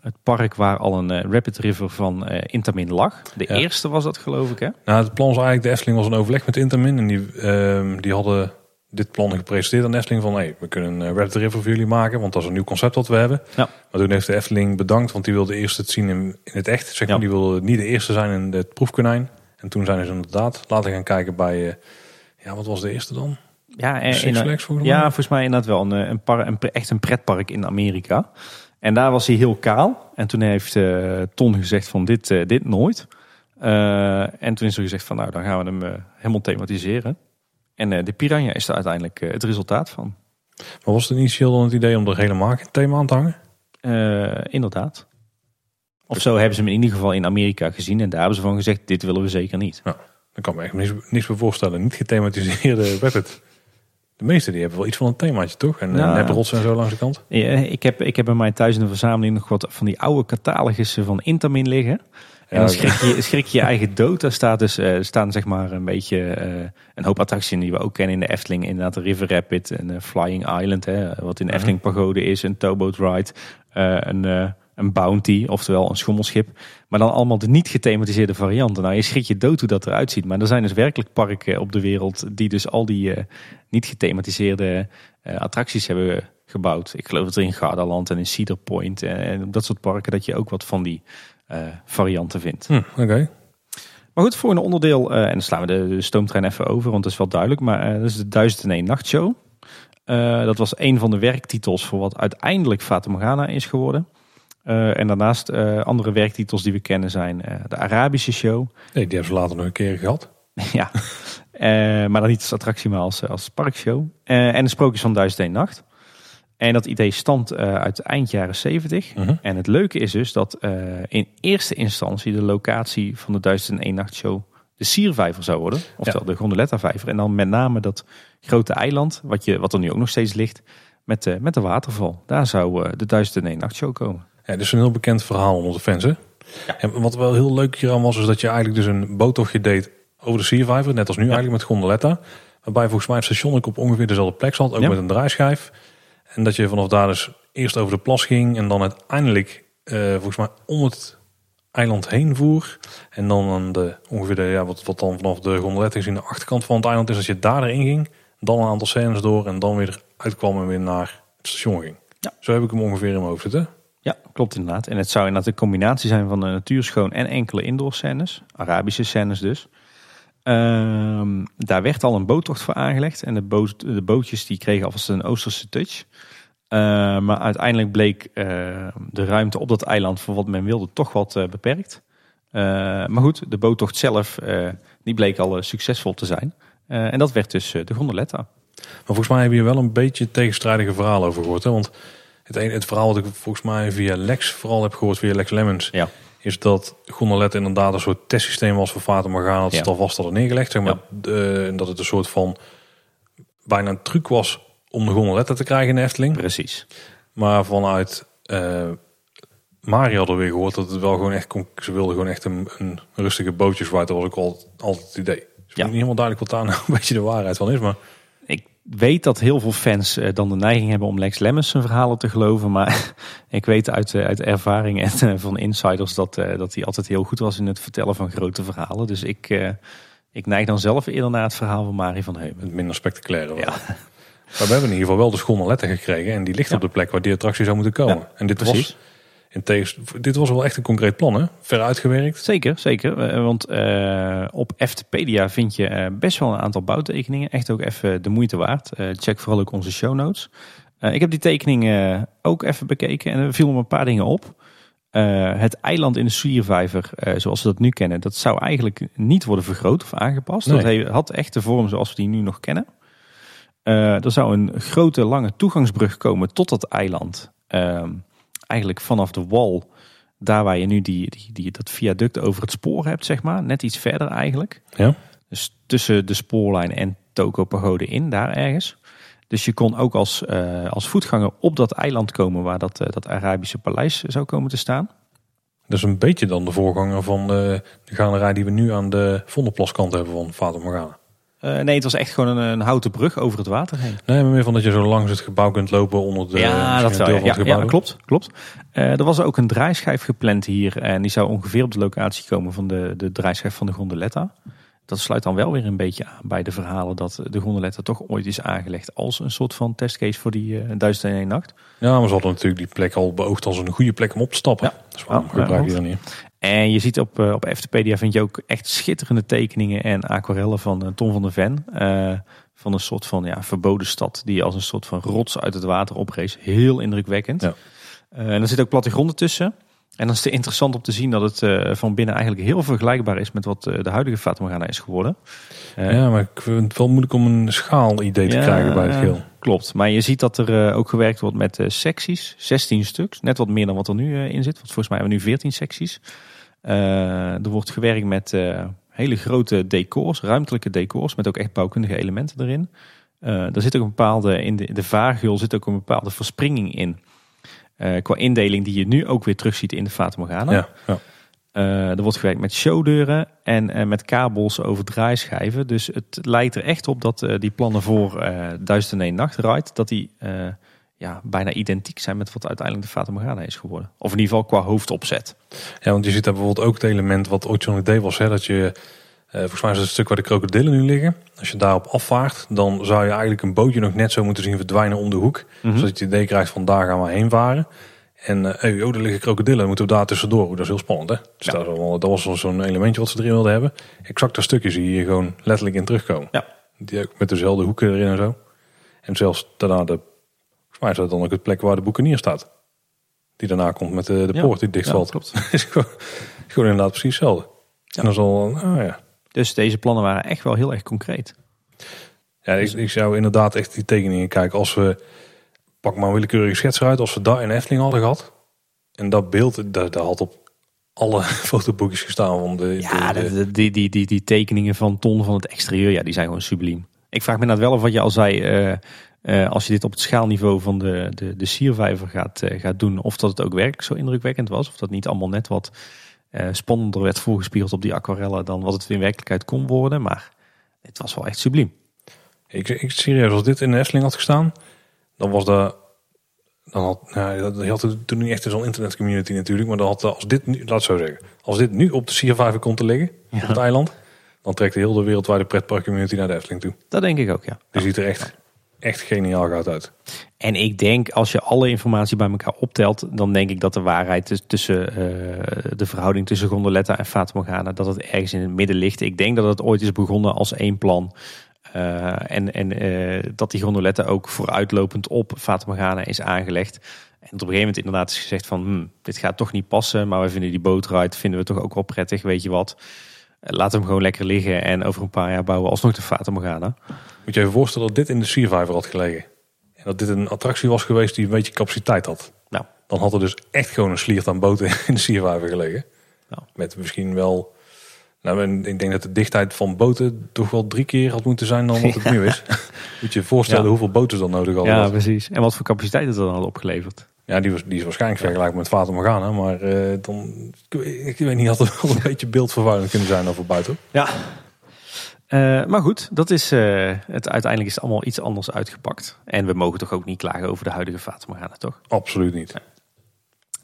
het park waar al een Rapid River van eh, Intamin lag. De Ja. eerste was dat, geloof ik, hè? Nou, het plan was eigenlijk, de Efteling was een overleg met Intermin. En die, ehm, die hadden dit plan gepresenteerd aan de Efteling. Van, hey, we kunnen een Red River voor jullie maken. Want dat is een nieuw concept dat we hebben. Ja. Maar toen heeft de Efteling bedankt. Want die wilde eerst het zien in, in het echt. Zeg maar, Ja. Die wilde niet de eerste zijn in het proefkonijn. En toen zijn ze inderdaad laten gaan kijken bij... eh, ja, wat was de eerste dan? Ja, en Six in, Flags volgens mij? ja, volgens mij inderdaad wel een, eh, een, par, een, pre- echt een pretpark in Amerika. En daar was hij heel kaal. En toen heeft uh, Ton gezegd van dit, uh, dit nooit. En toen is er gezegd van nou dan gaan we hem helemaal thematiseren. En de Piranha is er uiteindelijk het resultaat van. Maar was het initieel dan het idee om er helemaal geen thema aan te hangen? inderdaad. Of zo hebben ze hem in ieder geval in Amerika gezien. En daar hebben ze van gezegd dit willen we zeker niet. Ja, dan kan me echt niets meer voorstellen. Niet gethematiseerde [laughs] het. De meeste die hebben wel iets van een themaatje, toch? En nou, rots en zo langs de kant. Ja, ik, heb, ik heb bij mij thuis in de verzameling nog wat van die oude catalogussen van Intamin liggen. En dan schrik je, schrik je, je eigen dood. Daar staat dus, uh, staan zeg maar een beetje uh, een hoop attracties die we ook kennen in de Efteling. Inderdaad, de River Rapid en uh, Flying Island, hè, wat in de mhm. Efteling Pagode is. Een towboat ride, een een bounty, oftewel een schommelschip. Maar dan allemaal de niet gethematiseerde varianten. Nou, je schrik je dood hoe dat eruit ziet. Maar er zijn dus werkelijk parken op de wereld die dus al die niet gethematiseerde attracties hebben gebouwd. Ik geloof dat er in Gardaland en in Cedar Point en, dat soort parken dat je ook wat van die varianten vindt. Hm, Oké. Maar goed, voor een onderdeel, en dan slaan we de, de, stoomtrein even over, want dat is wel duidelijk. Maar dat is de 1001 Nachtshow. dat was een van de werktitels voor wat uiteindelijk Fata Morgana is geworden. Uh, en daarnaast uh, andere werktitels die we kennen zijn uh, de Arabische Show. Nee, die hebben ze later nog een keer gehad. [laughs] ja, maar dan niet als attractie, maar als, als parkshow. en de Sprookjes van Duizend Nacht. En dat idee stamt uit eind jaren 70. -huh. Mhm. En het leuke is dus dat in eerste instantie de locatie van de Duizend en Nacht Show de Siervijver zou worden. Oftewel ja. de Gondoletta-vijver. En dan met name dat grote eiland, wat, je, wat er nu ook nog steeds ligt, met, met de waterval. Daar zou de Duizend en Nacht Show komen. Ja, dit is een heel bekend verhaal onder de fans. Hè? Ja. En wat wel heel leuk hieraan was, is dat je eigenlijk dus een boottochtje deed over de Sea net als nu eigenlijk met Gondoletta. Waarbij volgens mij het station ook op ongeveer dezelfde plek zat, ook met een draaischijf. En dat je vanaf daar dus eerst over de plas ging en dan uiteindelijk uh, volgens mij om het eiland heen voer. En dan aan de, ongeveer de, ja, wat, wat dan vanaf de Gondoletta in de achterkant van het eiland is, als je daar erin ging, dan een aantal scènes door en dan weer uitkwam en weer naar het station ging. Ja. Zo heb ik hem ongeveer in mijn hoofd zitten. Ja, klopt inderdaad. En het zou inderdaad een combinatie zijn van de natuurschoon en enkele indoor scènes. Arabische scènes dus. Ehm, daar werd al een boottocht voor aangelegd. En de, boot, de bootjes die kregen alvast een Oosterse touch. Uh, maar uiteindelijk bleek uh, de ruimte op dat eiland voor wat men wilde toch wat uh, beperkt. maar goed, de boottocht zelf die bleek al succesvol te zijn. en dat werd dus de gondoletta. Maar volgens mij heb je wel een beetje tegenstrijdige verhalen over gehoord. Hè? Want het, een, het verhaal wat ik volgens mij via Lex vooral heb gehoord, via Lex Lemmens, ja. Is dat Gondolet inderdaad een soort testsysteem was voor Fata Morgana. Dat ja. het alvast hadden neergelegd. Zeg maar, ja. dat het een soort van bijna een truc was om de Gondoletta te krijgen in de Efteling. Precies. Maar vanuit uh, Mario hadden we weer gehoord dat het wel gewoon echt, ze wilden gewoon echt een, een rustige bootjesvaart. Dat was ook altijd, altijd het idee. Dus ja. niet helemaal duidelijk wat daar nou een [laughs] beetje de waarheid van is, maar weet dat heel veel fans eh, dan de neiging hebben om Lex Lemmens zijn verhalen te geloven. Maar [laughs] ik weet uit, eh, uit ervaring en eh, van insiders dat, dat hij altijd heel goed was in het vertellen van grote verhalen. Dus ik, ik neig dan zelf eerder naar het verhaal van Marie van Heumen. Het minder spectaculaire. Ja. Maar we hebben in ieder geval wel de schone letter gekregen. En die ligt op de plek waar die attractie zou moeten komen. en dit precies. was in dit was wel echt een concreet plan, hè? Ver uitgewerkt. Zeker, zeker. Eh, want uh, op Eftepedia vind je uh, best wel een aantal bouwtekeningen. Echt ook even de moeite waard. check vooral ook onze show notes. ik heb die tekeningen ook even bekeken en er viel me een paar dingen op. het eiland in de Siervijver, zoals we dat nu kennen, dat zou eigenlijk niet worden vergroot of aangepast. Nee. Dat had echt de vorm zoals we die nu nog kennen. er zou een grote lange toegangsbrug komen tot dat eiland. Ehm, eigenlijk vanaf de wal, daar waar je nu die, die, die, dat viaduct over het spoor hebt, zeg maar. Net iets verder eigenlijk. Ja. Dus tussen de spoorlijn en Toko Pagode in, daar ergens. Dus je kon ook als, uh, als voetganger op dat eiland komen waar dat, uh, dat Arabische paleis zou komen te staan. Dat is een beetje dan de voorganger van de, de galerij die we nu aan de Vondelplaskant hebben van Vater Morgana. Uh, nee, het was echt gewoon een, een, houten brug over het water heen. Nee, maar meer van dat je zo langs het gebouw kunt lopen onder de ja, dat deel van het gebouw. Ja, klopt, klopt. Uh, er was ook een draaischijf gepland hier en die zou ongeveer op de locatie komen van de, de draaischijf van de Gondoletta. Dat sluit dan wel weer een beetje aan bij de verhalen dat de Gondoletta toch ooit is aangelegd als een soort van testcase voor die uh, Duizend en één nacht. Ja, maar ze hadden natuurlijk die plek al beoogd als een goede plek om op te stappen. Ja. Dus waarom gebruik je dan niet? En je ziet op, uh, op Eftepedia vind je ook echt schitterende tekeningen en aquarellen van uh, Tom van der Ven. Uh, van een soort van ja, verboden stad die als een soort van rots uit het water oprees. Heel indrukwekkend. Ja. en er zit ook plattegronden tussen. En dan is het interessant om te zien dat het uh, van binnen eigenlijk heel vergelijkbaar is met wat uh, de huidige Fata Morgana is geworden. Uh, ja, maar ik vind het wel moeilijk om een schaal-idee te ja, krijgen bij het geel. Klopt, maar je ziet dat er ook gewerkt wordt met secties, 16 stuks. Net wat meer dan wat er nu in zit, want volgens mij hebben we nu 14 secties. er wordt gewerkt met hele grote decors, ruimtelijke decors, met ook echt bouwkundige elementen erin. er zit ook een bepaalde, in de, de vaargul zit ook een bepaalde verspringing in. Uh, qua indeling die je nu ook weer terugziet in de Fata Morgana. Ja, ja. Uh, er wordt gewerkt met showdeuren en uh, met kabels over draaischijven. Dus het lijkt er echt op dat die plannen voor Duizend en Nacht Ride... dat die ja, bijna identiek zijn met wat uiteindelijk de Fata Morgana is geworden. Of in ieder geval qua hoofdopzet. Ja, want je ziet daar bijvoorbeeld ook het element wat ooit zo'n idee was... Hè, dat je volgens mij is het stuk waar de krokodillen nu liggen. Als je daarop afvaart, dan zou je eigenlijk een bootje nog net zo moeten zien verdwijnen om de hoek. Mm Zodat je het idee krijgt van daar gaan we heen varen. En uh, hey, oh, er liggen krokodillen, moeten we daar tussendoor. Dat is heel spannend hè. Dus ja. dat, was al zo'n elementje wat ze erin wilden hebben. Exact dat stukje zie je hier gewoon letterlijk in terugkomen. Ja. Die ook met dezelfde hoeken erin en zo. En zelfs daarna de, volgens mij is dat dan ook het plek waar de boekenier staat. Die daarna komt met de, de poort die dichtvalt. Ja, klopt. [laughs] is gewoon, gewoon inderdaad precies hetzelfde. En dan zal, oh ja, dus deze plannen waren echt wel heel erg concreet. Ja, ik, ik zou inderdaad echt die tekeningen kijken. Als we, pak maar een willekeurige schets eruit, als we daar in Efteling hadden gehad. En dat beeld, dat, dat had op alle [laughs] fotoboekjes gestaan. Van de, ja, de, die, die, die, die tekeningen van Ton van het exterieur, ja, die zijn gewoon subliem. Ik vraag me net wel of wat je al zei, uh, uh, als je dit op het schaalniveau van de, de, de siervijver gaat, uh, gaat doen, of dat het ook werkelijk zo indrukwekkend was. Of dat niet allemaal net wat uh, spannender werd voorgespiegeld op die aquarellen dan wat het in werkelijkheid kon worden. Maar het was wel echt subliem. Ik, ik serieus, als dit in de Efteling had gestaan, dan was dat. Dan had, nou, je had toen niet echt zo'n internetcommunity natuurlijk, maar dan had als dit nu, laat zo zeggen, als dit nu op de Siervijver komt te liggen, op het eiland, dan trekt de hele wereldwijde pretparkcommunity naar de Efteling toe. Dat denk ik ook, ja. Die ziet er echt echt geniaal gaat uit. En ik denk, als je alle informatie bij elkaar optelt, dan denk ik dat de waarheid tussen uh, de verhouding tussen Gondoletta en Fata Morgana, dat het ergens in het midden ligt. Ik denk dat het ooit is begonnen als één plan. Uh, en en uh, dat die Gondoletta ook vooruitlopend op Fata Morgana is aangelegd. En op een gegeven moment inderdaad is gezegd van, hm, dit gaat toch niet passen, maar we vinden die bootride vinden we toch ook wel prettig, weet je wat. Laat hem gewoon lekker liggen en over een paar jaar bouwen we alsnog de Fata Morgana. Moet je even voorstellen dat dit in de Survivor had gelegen. En dat dit een attractie was geweest die een beetje capaciteit had. Nou. Dan had er dus echt gewoon een sliert aan boten [laughs] in de Survivor gelegen. Nou. Met misschien wel... Nou, ik denk dat de dichtheid van boten toch wel drie keer had moeten zijn dan wat het nu is. [laughs] Moet je je voorstellen hoeveel boten dan nodig hadden. Ja, precies. En wat voor capaciteit het dan had opgeleverd. Ja, die, was, die is waarschijnlijk vergelijkbaar met Fata Morgana. Maar uh, dan, ik, weet niet, had er wel een [laughs] beetje beeldvervuilend kunnen zijn over buiten. Ja, uh, maar goed, dat is, uh, het, uiteindelijk is het allemaal iets anders uitgepakt. En we mogen toch ook niet klagen over de huidige Fata Morgana, toch? Absoluut niet.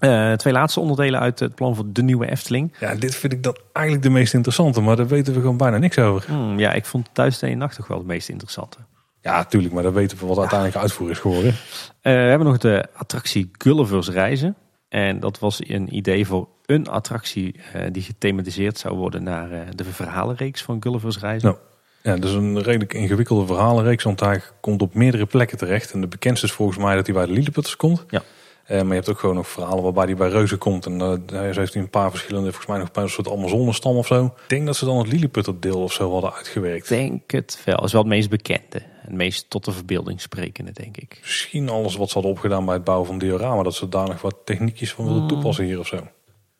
Uh, twee laatste onderdelen uit het plan voor de nieuwe Efteling. Ja, dit vind ik dan eigenlijk de meest interessante, maar daar weten we gewoon bijna niks over. Hmm, ja, ik vond Thuis de Nacht toch wel het meest interessante. Ja, tuurlijk, maar daar weten we wat uiteindelijk uitvoer is geworden. we hebben nog de attractie Gulliver's Reizen. En dat was een idee voor een attractie uh, die gethematiseerd zou worden naar uh, de verhalenreeks van Gulliver's Reizen. Nou, ja, dat is een redelijk ingewikkelde verhalenreeks, want hij komt op meerdere plekken terecht. En de bekendste is volgens mij dat hij bij de Lilleputters komt. Ja. Uh, maar je hebt ook gewoon nog verhalen waarbij hij bij Reuzen komt. En uh, heeft hij een paar verschillende, volgens mij nog bij een soort Amazonestam of zo. Ik denk dat ze dan het Lilliputter deel of zo hadden uitgewerkt. Ik denk het wel. Dat is wel het meest bekende. Het meest tot de verbeelding sprekende, denk ik. Misschien alles wat ze hadden opgedaan bij het bouwen van diorama. Dat ze daar nog wat techniekjes van wilden hmm. toepassen hier of zo.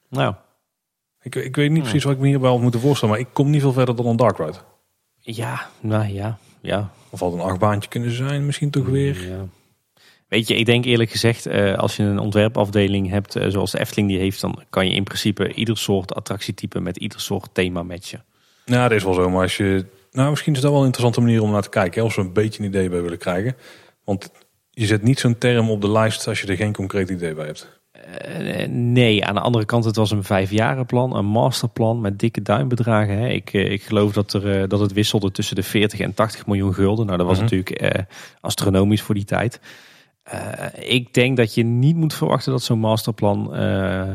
Nou. Ik, ik weet niet precies wat ik me hierbij had moeten voorstellen. Maar ik kom niet veel verder dan een Dark Ride. Ja, nou ja. ja. Of had een achtbaantje kunnen zijn misschien toch weer. Ja. Weet je, ik denk eerlijk gezegd, uh, als je een ontwerpafdeling hebt uh, zoals de Efteling die heeft, dan kan je in principe ieder soort attractietype met ieder soort thema matchen. Ja, dat is wel zo. Maar als je, nou misschien is dat wel een interessante manier om naar te kijken. Hè, als we een beetje een idee bij willen krijgen. Want je zet niet zo'n term op de lijst als je er geen concreet idee bij hebt. Uh, nee, aan de andere kant, het was een vijfjarenplan, een masterplan met dikke duimbedragen. Hè. Ik, ik geloof dat, er, dat het wisselde tussen de 40 en 80 miljoen gulden. Nou, dat was -hmm. natuurlijk astronomisch voor die tijd. Uh, ik denk dat je niet moet verwachten dat zo'n masterplan uh,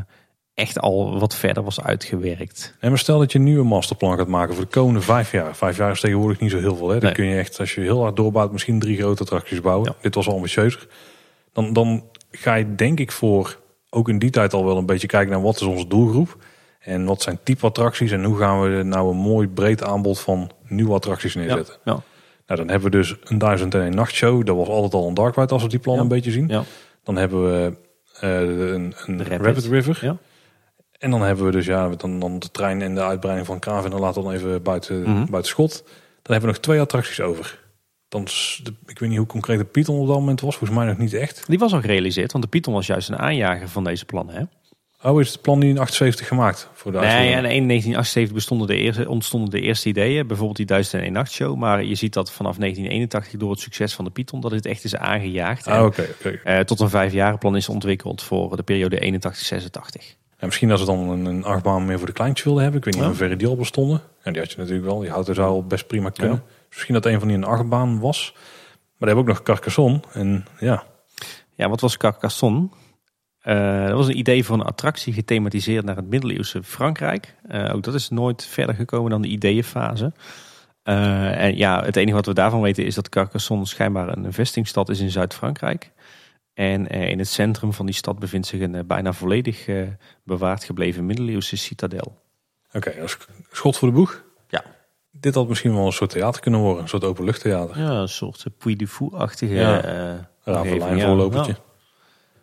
echt al wat verder was uitgewerkt. En maar stel dat je nu een masterplan gaat maken voor de komende vijf jaar. Vijf jaar is tegenwoordig niet zo heel veel. Hè? Dan nee. kun je echt, als je heel hard doorbouwt, misschien drie grote attracties bouwen. Ja. Dit was al ambitieuzer. Dan, dan ga je denk ik voor ook in die tijd al wel een beetje kijken naar wat is onze doelgroep. En wat zijn type attracties en hoe gaan we nou een mooi breed aanbod van nieuwe attracties neerzetten. Ja, Nou, dan hebben we dus een duizend en een nachtshow. Dat was altijd al een dark ride als we die plan Ja. een beetje zien. ja. Dan hebben we eh, een, een Rapid. Rapid. River. Ja. En dan hebben we dus ja, dan, dan de trein en de uitbreiding van Kraven. En laten we dan even buiten, Mhm. buiten schot. Dan hebben we nog twee attracties over. Dan, de, ik weet niet hoe concreet de Python op dat moment was. Volgens mij nog niet echt. Die was al gerealiseerd, want de Python was juist een aanjager van deze plannen. Hè? Oh, is het plan niet in 78 gemaakt? Voor de Nee, en in 1978 bestonden de eerste, ontstonden de eerste ideeën, bijvoorbeeld die 1001 nachtshow. Maar je ziet dat vanaf 1981 door het succes van de Python dat het echt is aangejaagd. Ah, En, oké, oké. eh, tot een vijfjarenplan is ontwikkeld voor de periode 81-86. En misschien dat ze dan een, een achtbaan meer voor de kleintjes wilden hebben. Ik weet niet Ja. hoe ver die al bestonden. Ja, die had je natuurlijk wel. Die houten zou al best prima kunnen. Dus misschien dat een van die een achtbaan was. Maar we hebben ook nog Carcassonne. En ja, Ja, wat was Carcassonne? Eh, dat was een idee voor een attractie gethematiseerd naar het middeleeuwse Frankrijk. Eh, ook dat is nooit verder gekomen dan de ideeënfase. Eh, en ja, het enige wat we daarvan weten is dat Carcassonne schijnbaar een vestingstad is in Zuid-Frankrijk. En in het centrum van die stad bevindt zich een bijna volledig bewaard gebleven middeleeuwse citadel. oké. dat is schot voor de boeg. Ja. Dit had misschien wel een soort theater kunnen worden. Een soort openluchttheater. Ja, een soort Puy du Fou-achtige Ja. ja.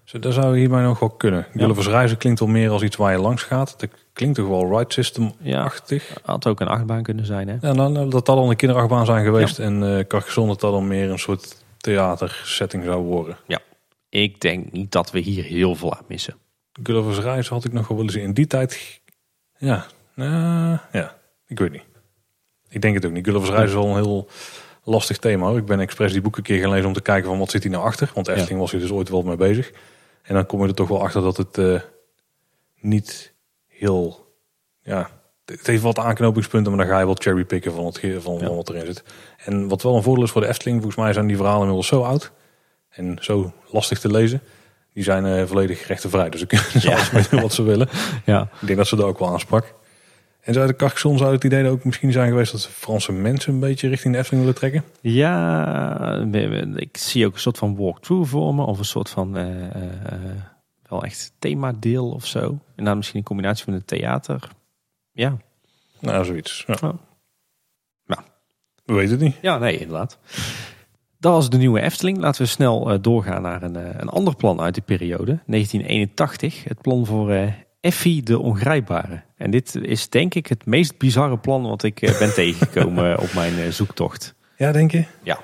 Zo, dat zou hierbij nog wel kunnen. Gulliver's Reizen klinkt wel meer als iets waar je langs gaat. Dat klinkt toch wel ride system-achtig. Ja, had ook een achtbaan kunnen zijn. Hè? Ja, nou, nou, dat dat al een kinderachtbaan zijn geweest. En eh Carcassonne dat dat dan meer een soort theatersetting zou worden. Ik denk niet dat we hier heel veel aan missen. Gulliver's Reizen had ik nog wel willen zien. In die tijd, ja, nou, ja, ik weet niet. Ik denk het ook niet. Gulliver's Reizen is wel een heel lastig thema. hoor. Ik ben expres die boek een keer gelezen om te kijken van wat zit hier nou achter. Want Efteling was hier dus ooit wel mee bezig. En dan kom je er toch wel achter dat het eh, niet heel, ja, het heeft wat aanknopingspunten, maar dan ga je wel cherrypicken van, het, van, Ja. wat erin zit. En wat wel een voordeel is voor de Efteling, volgens mij zijn die verhalen inmiddels zo oud en zo lastig te lezen. Die zijn eh, volledig rechtenvrij, dus ze kunnen Ja. alles mee doen wat ze willen. Ja, Ik denk dat ze dat ook wel aansprak. En zou de Carcassonne zou het idee ook misschien zijn geweest dat ze Franse mensen een beetje richting de Efteling willen trekken? Ja, ik zie ook een soort van walkthrough voor me. Of een soort van eh, eh, wel echt themadeel of zo. En dan misschien in combinatie met een theater. Ja. Nou, zoiets. Ja. Oh. Nou. We weten het niet. ja, nee, inderdaad. Dat was de nieuwe Efteling. Laten we snel eh, doorgaan naar een, een ander plan uit die periode. 1981. Het plan voor Effie de Ongrijpbare. En dit is denk ik het meest bizarre plan wat ik eh, ben [laughs] tegengekomen eh, op mijn eh, zoektocht. Ja, denk je? Ja.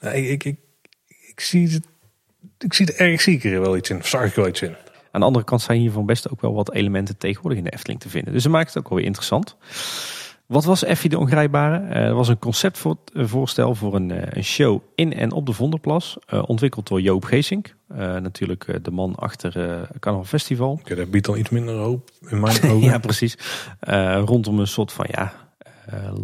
Ik, ik, ik, zie het, ik zie er erg zeker wel iets in. Of zag ik wel iets in. Aan de andere kant zijn hiervan best ook wel wat elementen tegenwoordig in de Efteling te vinden. Dus dat maakt het ook wel weer interessant. Wat was Effie de Ongrijpbare? Er was een conceptvoorstel voor een, een show in en op de Vonderplas. eh, ontwikkeld door Joop Geesink. Eh, natuurlijk eh, de man achter eh Carnaval Festival. Oké, dat biedt dan iets minder hoop in mijn [laughs] ogen. Ja, precies. Rondom een soort van ja,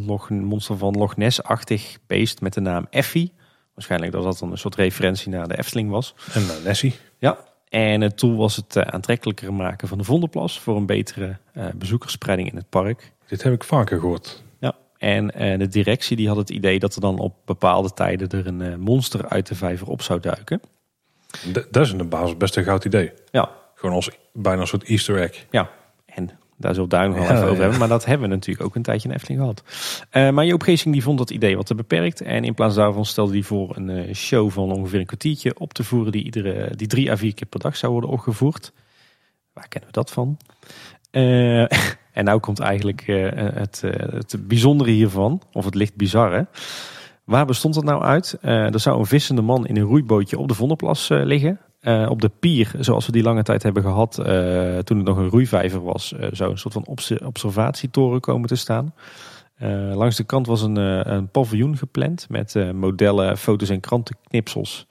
Loch, monster van Loch Ness-achtig beest met de naam Effie. Waarschijnlijk dat dat dan een soort referentie naar de Efteling was. En uh, Nessie. Ja, en het doel was het aantrekkelijker maken van de Vondelplas voor een betere bezoekersspreiding in het park. Dit heb ik vaker gehoord. Ja. En de directie die had het idee dat er dan op bepaalde tijden er een monster uit de vijver op zou duiken. D- dat is in de basis best een goud idee. Ja, Gewoon als bijna een soort easter egg. ja. En daar zullen we daar nog wel Ja, even over ja. hebben. Maar dat hebben we natuurlijk ook een tijdje in Efteling gehad. Eh, maar Joop Geesing die vond dat idee wat te beperkt. En in plaats daarvan stelde hij voor een eh, show van ongeveer een kwartiertje op te voeren. Die, iedere, die drie à vier keer per dag zou worden opgevoerd. Waar kennen we dat van? Eh, [laughs] en nou komt eigenlijk het, het bijzondere hiervan. Of het licht bizarre. Waar bestond het nou uit? Eh, er zou een vissende man in een roeibootje op de Vondelplas eh, liggen. Eh, op de pier, zoals we die lange tijd hebben gehad, eh, toen het nog een roeivijver was, zou een soort van obs- observatietoren komen te staan. Langs de kant was een, een paviljoen gepland met modellen, foto's en krantenknipsels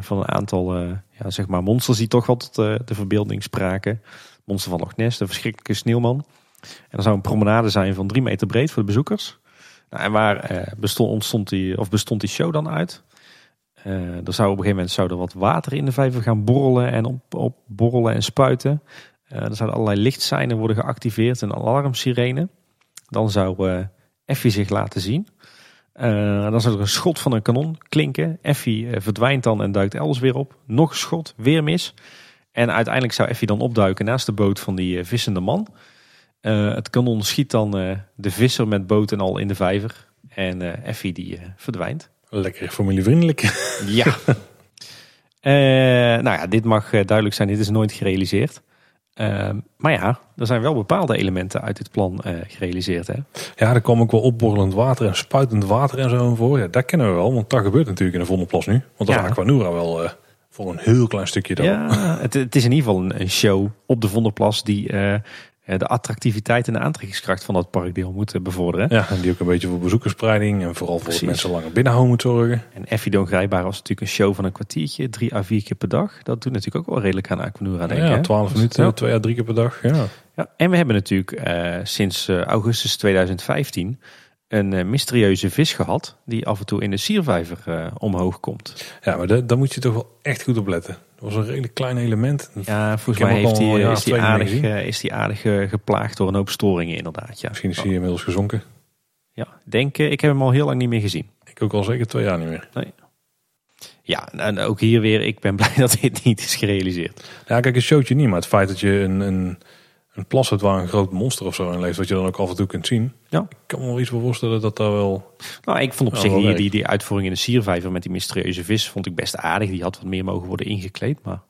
van een aantal ja, zeg maar monsters die toch wel tot de verbeelding spraken. Monster van Loch Ness, de verschrikkelijke sneeuwman. En er zou een promenade zijn van drie meter breed voor de bezoekers. Nou, en waar eh, bestond, ontstond die, of bestond die show dan uit? Eh, er zou op een gegeven moment er wat water in de vijver gaan borrelen en op, op borrelen en spuiten. Eh, er zouden allerlei lichtseinen worden geactiveerd, een alarmsirene. Dan zou Effie zich laten zien. Uh, dan zou er een schot van een kanon klinken. Effie uh, verdwijnt dan en duikt elders weer op. Nog een schot, weer mis. En uiteindelijk zou Effie dan opduiken naast de boot van die uh, vissende man. Het kanon schiet dan de visser met boot en al in de vijver. En Effie die verdwijnt. Lekker familievriendelijk. [laughs] Ja. nou ja, dit mag duidelijk zijn. Dit is nooit gerealiseerd. Ehm, maar ja, er zijn wel bepaalde elementen uit dit plan uh, gerealiseerd. Hè? Ja, er kwam ook wel opborrelend water en spuitend water en zo voor. Ja, dat kennen we wel, want dat gebeurt natuurlijk in de Vondelplas nu. Want dat ja. is Aquanura wel uh, voor een heel klein stukje. Dan. Ja, het, het, is in ieder geval een, show op de Vondelplas die eh, de attractiviteit en de aantrekkingskracht van dat parkdeel moeten bevorderen. Ja, en die ook een beetje voor bezoekersspreiding en vooral voor mensen langer binnenhouden moet zorgen. En Effie Don Grijbaar was natuurlijk een show van een kwartiertje, drie à vier keer per dag. Dat doet natuurlijk ook wel redelijk aan Aquanura denken. Ja, twaalf minuten, ja. twee à drie keer per dag. Ja. ja en we hebben natuurlijk uh, sinds uh, augustus 2015 een uh, mysterieuze vis gehad die af en toe in de siervijver omhoog komt. Ja, maar daar moet je toch wel echt goed op letten. Dat was een redelijk klein element. Ja, volgens mij heeft die, is, die aardig, is die aardig geplaagd door een hoop storingen inderdaad. Ja. Misschien is hij inmiddels gezonken. Ja, denk ik heb hem al heel lang niet meer gezien. Ik ook al zeker twee jaar niet meer. Nee. Ja, en ook hier weer, ik ben [laughs] blij dat dit niet is gerealiseerd. Ja, kijk, een showtje niet, maar het feit dat je een, een, een plas hebt waar een groot monster of zo in leeft, wat je dan ook af en toe kunt zien. Ja. Ik kan me wel iets voorstellen dat daar wel... Nou, ik vond op zich die, die, die uitvoering in de siervijver met die mysterieuze vis, vond ik best aardig. Die had wat meer mogen worden ingekleed, maar...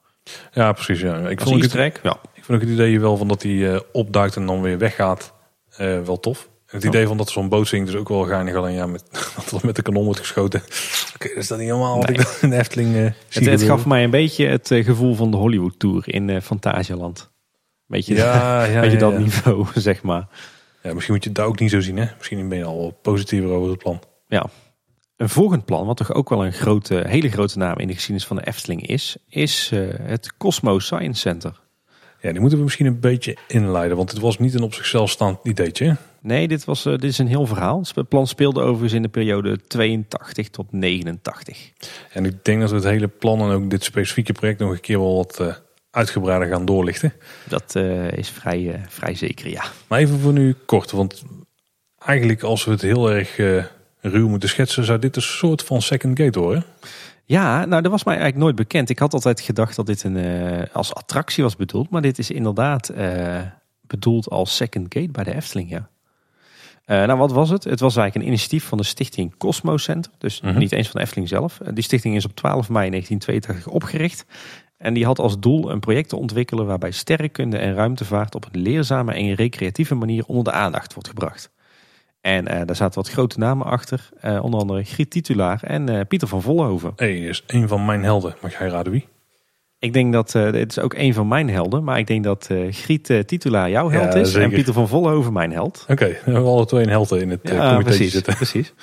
Ja, precies. Ja. Ik, vond het, ja. ik vond ook het idee wel van dat hij uh, opduikt en dan weer weggaat uh, wel tof. En het idee van dat er zo'n boot zingt is ook wel geinig. Alleen ja, met, [laughs] dat met de kanon wordt geschoten. [laughs] Oké, okay, is dat niet helemaal wat ik in Efteling uh, het, het gaf mij een beetje het gevoel van de Hollywood Tour in Fantasialand. Beetje, ja, [laughs] ja, beetje dat niveau, [laughs] zeg maar. Ja, misschien moet je het daar ook niet zo zien. Hè? Misschien ben je al positiever over het plan. Ja. Een volgend plan, wat toch ook wel een grote, hele grote naam in de geschiedenis van de Efteling is, is uh, het Cosmo Science Center. Ja, die moeten we misschien een beetje inleiden, want het was niet een op zichzelf staand ideetje. Nee, dit, was, uh, dit is een heel verhaal. Het plan speelde overigens in de periode 82 tot 89. En ik denk dat we het hele plan en ook dit specifieke project nog een keer wel wat uh, uitgebreider gaan doorlichten. Dat uh, is vrij, uh, vrij zeker, ja. Maar even voor nu kort, want eigenlijk als we het heel erg uh, ruw moeten schetsen, zou dit een soort van second gate horen. Ja, nou dat was mij eigenlijk nooit bekend. Ik had altijd gedacht dat dit een, als attractie was bedoeld, maar dit is inderdaad bedoeld als second gate bij de Efteling, ja. nou, wat was het? Het was eigenlijk een initiatief van de stichting Cosmo Center. Dus -hmm. niet eens van de Efteling zelf. Die stichting is op 12 mei 1982 opgericht. En die had als doel een project te ontwikkelen waarbij sterrenkunde en ruimtevaart op een leerzame en recreatieve manier onder de aandacht wordt gebracht. En uh, daar zaten wat grote namen achter, uh, onder andere Griet Titulaar en uh, Pieter van Vollenhoven. Hey, is een van mijn helden. Mag jij raden wie? Ik denk dat, het is ook een van mijn helden, maar ik denk dat Griet Titulaar jouw held ja, is zeker. en Pieter van Vollenhoven mijn held. Oké, okay, we hebben alle twee een held in het ja, comité precies, zitten. Precies.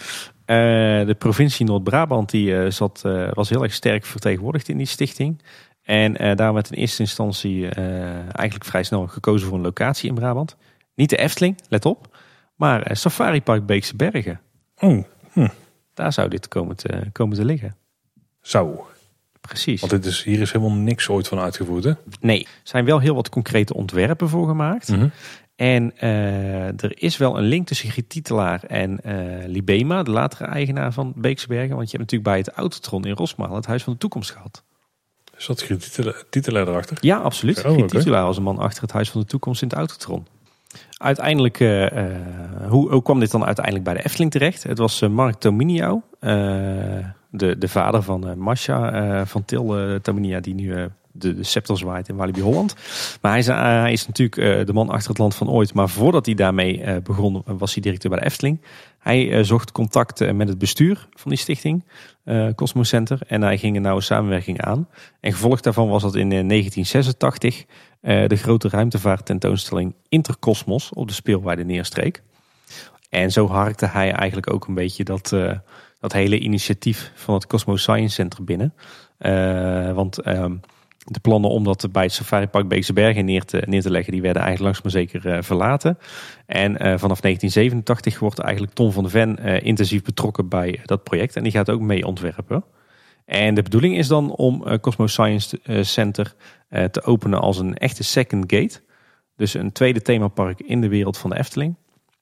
de provincie Noord-Brabant die zat, was heel erg sterk vertegenwoordigd in die stichting. En uh, daar werd in eerste instantie uh, eigenlijk vrij snel gekozen voor een locatie in Brabant. Niet de Efteling, let op, maar uh, Safari Park Beekse Bergen. Oh, hm. Daar zou dit komen te, komen te liggen. Zou. Precies. Want dit is, hier is helemaal niks ooit van uitgevoerd, hè? Nee, er zijn wel heel wat concrete ontwerpen voor gemaakt. Mm -hmm. En er is wel een link tussen Giet Titelaar en Libema, de latere eigenaar van Beekse Bergen. Want je hebt natuurlijk bij het Autotron in Rosmalen het Huis van de Toekomst gehad. Is dat titelaar erachter? Ja, absoluut. Oh, okay. titelaar was een man achter het Huis van de Toekomst in het Autotron. Uiteindelijk, uh, hoe, hoe, kwam dit dan uiteindelijk bij de Efteling terecht? Het was uh, Mark Tominiau, de, de vader van Masha van Til Tominia, die nu de, de zwaait in Walibi Holland. Maar hij is, hij is natuurlijk de man achter het land van ooit. Maar voordat hij daarmee begon, was hij directeur bij de Efteling. Hij zocht contact met het bestuur van die stichting uh, Cosmo Center. En hij ging een nauwe samenwerking aan. En gevolg daarvan was dat in 1986 uh, uh, de grote ruimtevaart tentoonstelling Intercosmos op de speelwaarde Neerstreek. En zo harkte hij eigenlijk ook een beetje dat, dat hele initiatief van het Cosmo Science Center binnen. Want uh, de plannen om dat bij het Safari Park Beekse Bergen neer te, neer te leggen, die werden eigenlijk langs maar zeker uh, verlaten. En uh, vanaf 1987 wordt eigenlijk Tom van de Ven uh, intensief betrokken bij dat project. En die gaat ook mee ontwerpen. En de bedoeling is dan om Cosmos Science Center te openen als een echte second gate. Dus een tweede themapark in de wereld van de Efteling.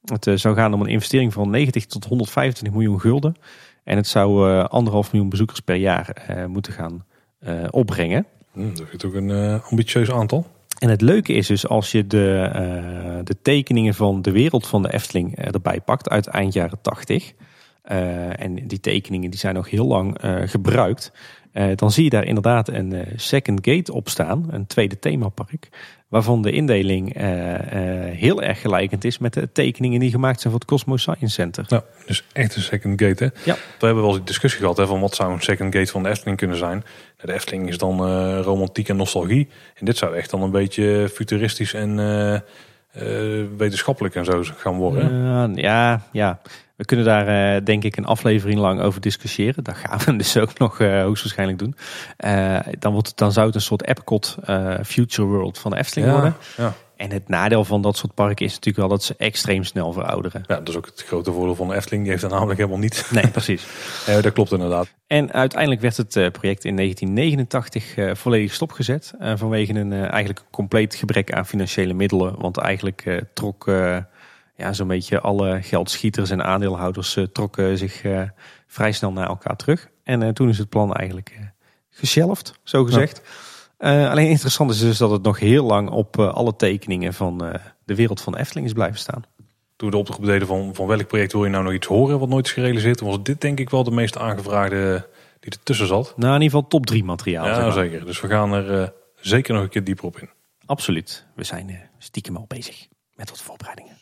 Het eh, zou gaan om een investering van 90 tot 125 miljoen gulden. En het zou eh, anderhalf miljoen bezoekers per jaar eh, moeten gaan eh, opbrengen. Hm, dat is ook een eh, ambitieus aantal. En het leuke is dus als je de, eh, de tekeningen van de wereld van de Efteling eh, erbij pakt uit eind jaren 80. eh, en die tekeningen die zijn nog heel lang eh, gebruikt. eh, dan zie je daar inderdaad een second gate op staan, een tweede themapark. Waarvan de indeling eh, eh, heel erg gelijkend is met de tekeningen die gemaakt zijn voor het Cosmos Science Center. Nou, dus echt een second gate. Hè? Ja. We hebben wel eens die discussie gehad hè, van wat zou een second gate van de Efteling kunnen zijn. De Efteling is dan eh, romantiek en nostalgie. En dit zou echt dan een beetje futuristisch en eh, eh, wetenschappelijk en zo gaan worden. Ja, ja, we kunnen daar denk ik een aflevering lang over discussiëren. Dat gaan we [laughs] dus ook nog hoogstwaarschijnlijk doen. Dan, wordt het, dan zou het een soort Epcot Future World van de Efteling worden. ja. En het nadeel van dat soort parken is natuurlijk wel dat ze extreem snel verouderen. ja, dat is ook het grote voordeel van de Efteling. Die heeft dat namelijk helemaal niet. Nee, precies. [laughs] Eh, dat klopt inderdaad. En uiteindelijk werd het eh, project in 1989 eh, volledig stopgezet. vanwege een eigenlijk compleet gebrek aan financiële middelen. Want eigenlijk trok ja, zo'n beetje alle geldschieters en aandeelhouders trokken zich vrij snel naar elkaar terug. En toen is het plan eigenlijk geshelfd, zo gezegd. Eh, alleen interessant is dus dat het nog heel lang op eh, alle tekeningen van eh, de wereld van de Efteling is blijven staan. Toen we de oproep deden van, van welk project wil je nou nog iets horen wat nooit is gerealiseerd. Was dit denk ik wel de meest aangevraagde die ertussen zat. Nou, in ieder geval top 3 materiaal. zeg Ja, maar. zeker. Dus we gaan er zeker nog een keer dieper op in. Absoluut. We zijn stiekem al bezig met wat voorbereidingen.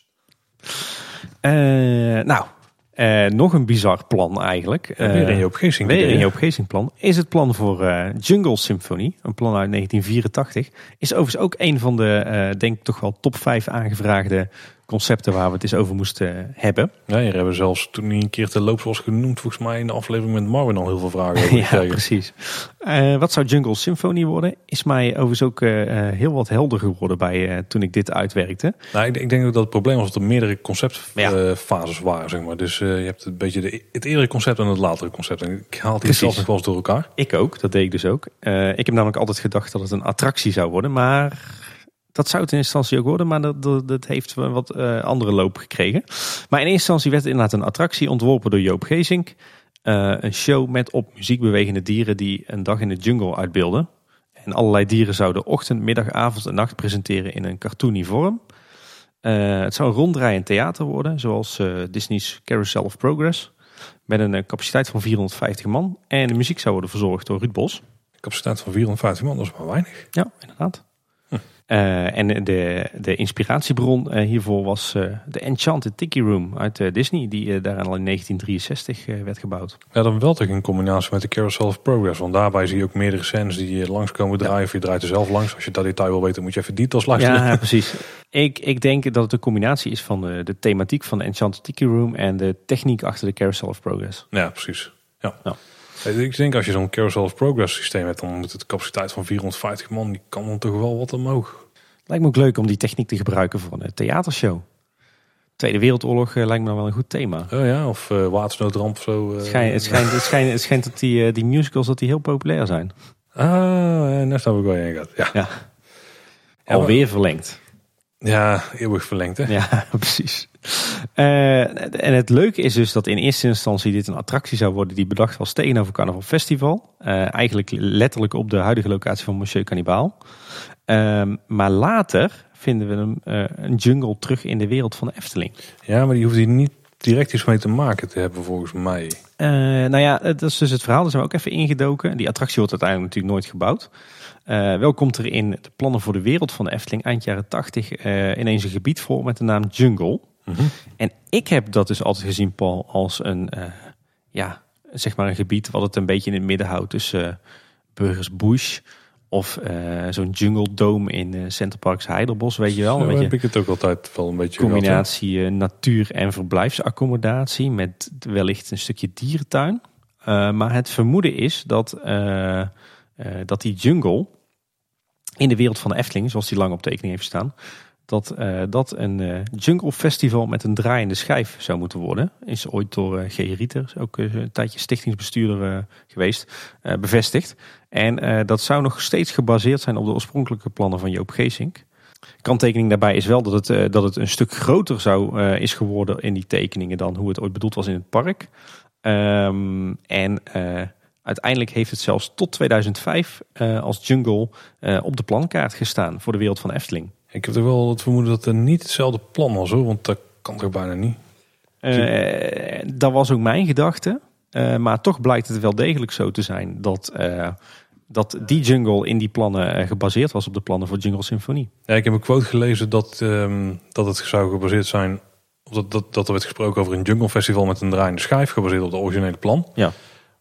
Nou, eh, nog een bizar plan eigenlijk. Eh, weer een Joop Geesink Weer een hè? Joop Geesink plan. Is het plan voor eh, Jungle Symphony. Een plan uit 1984. Is overigens ook een van de, eh, denk ik toch wel top 5 aangevraagde concepten waar we het eens over moesten hebben. Ja, hier hebben we zelfs toen hij een keer te loops was genoemd, volgens mij in de aflevering met Marvin al heel veel vragen over ja, precies. Eh, wat zou Jungle Symphony worden? Is mij overigens ook eh, eh, heel wat helder geworden bij eh, toen ik dit uitwerkte. Nou, ik, ik denk ook dat het probleem was dat er meerdere Ja. conceptfases waren, zeg maar. Dus eh, je hebt een beetje de, het eerdere concept en het latere concept. En ik haal die zelf nog wel eens door elkaar. Ik ook, dat deed ik dus ook. Eh, ik heb namelijk altijd gedacht dat het een attractie zou worden, maar dat zou het in instantie ook worden, maar dat, dat, dat heeft wat eh, andere loop gekregen. Maar in eerste instantie werd inderdaad een attractie ontworpen door Joop Gezink. Eh, een show met op muziek bewegende dieren die een dag in de jungle uitbeelden. En allerlei dieren zouden ochtend, middag, avond en nacht presenteren in een cartoony vorm. Eh, het zou een ronddraaiend theater worden, zoals Disney's Carousel of Progress. Met een capaciteit van 450 man. En de muziek zou worden verzorgd door Ruud Bos. Capaciteit van 450 man, dat is maar weinig. Ja, inderdaad. Eh, en de, de inspiratiebron eh, hiervoor was eh, de Enchanted Tiki Room uit Disney. Die daar al in 1963 eh, werd gebouwd. Ja, dan wel toch in combinatie met de Carousel of Progress. Want daarbij zie je ook meerdere scènes die langskomen draaien. Of je draait er zelf langs. Als je dat detail wil weten, moet je even details luisteren. Ja, precies. Ik, ik denk dat het een combinatie is van de, de thematiek van de Enchanted Tiki Room en de techniek achter de Carousel of Progress. Ja, precies. Ja. Ja. Ik denk als je zo'n Carousel of Progress systeem hebt, dan moet het capaciteit van 450 man, die kan dan toch wel wat omhoog. Lijkt me ook leuk om die techniek te gebruiken voor een eh, theatershow. Tweede Wereldoorlog eh, lijkt me dan wel een goed thema. Oh ja, of uh, watersnoodramp of zo. eh. Het schijnt, het, schijnt, het, schijnt, het schijnt dat die, eh, die musicals dat die heel populair zijn. Ah, daar snap ik wel in gaat. Ja. Ja. Ja, Alweer verlengd. Ja, eeuwig verlengd hè. Ja, [laughs] precies. Eh, en het leuke is dus dat in eerste instantie dit een attractie zou worden die bedacht was tegenover Carnaval Festival. Eh, eigenlijk letterlijk op de huidige locatie van Monsieur Cannibal. Ehm, maar later vinden we hem, eh, een jungle terug in de wereld van de Efteling. Ja, maar die hoeft hier niet direct iets mee te maken te hebben volgens mij. Nou ja, dat is dus het verhaal. Daar zijn we ook even ingedoken. Die attractie wordt uiteindelijk natuurlijk nooit gebouwd. Eh, wel komt er in de plannen voor de wereld van de Efteling eind jaren 80 eh, ineens een gebied voor met de naam Jungle. En ik heb dat dus altijd gezien, Paul, als een, eh, ja, zeg maar een gebied wat het een beetje in het midden houdt tussen uh, Burgers Bush of uh, zo'n jungle dome in uh, Center Parks Heiderbos, weet je wel. Zo heb ik het ook altijd wel een beetje Combinatie gehad, natuur- en verblijfsaccommodatie met wellicht een stukje dierentuin. Uh, maar het vermoeden is dat, uh, dat die jungle in de wereld van de Efteling, zoals die lang op tekening heeft staan, dat uh, dat een uh, jungle festival met een draaiende schijf zou moeten worden. Is ooit door uh, G. Rieter, ook een tijdje stichtingsbestuurder geweest, bevestigd. En dat zou nog steeds gebaseerd zijn op de oorspronkelijke plannen van Joop Geesink. Kanttekening daarbij is wel dat het, eh, dat het een stuk groter zou eh, is geworden in die tekeningen dan hoe het ooit bedoeld was in het park. Ehm, en eh, uiteindelijk heeft het zelfs tot 2005 eh, als jungle eh, op de plankaart gestaan voor de wereld van Efteling. Ik heb toch wel het vermoeden dat het niet hetzelfde plan was hoor, want dat kan toch bijna niet. Eh, dat was ook mijn gedachte. Maar toch blijkt het wel degelijk zo te zijn dat, dat die jungle in die plannen gebaseerd was op de plannen voor Jungle Symphony. Ja, ik heb een quote gelezen dat, ehm, dat het zou gebaseerd zijn, of dat, dat, dat er werd gesproken over een jungle festival met een draaiende schijf, gebaseerd op de originele plan. Ja.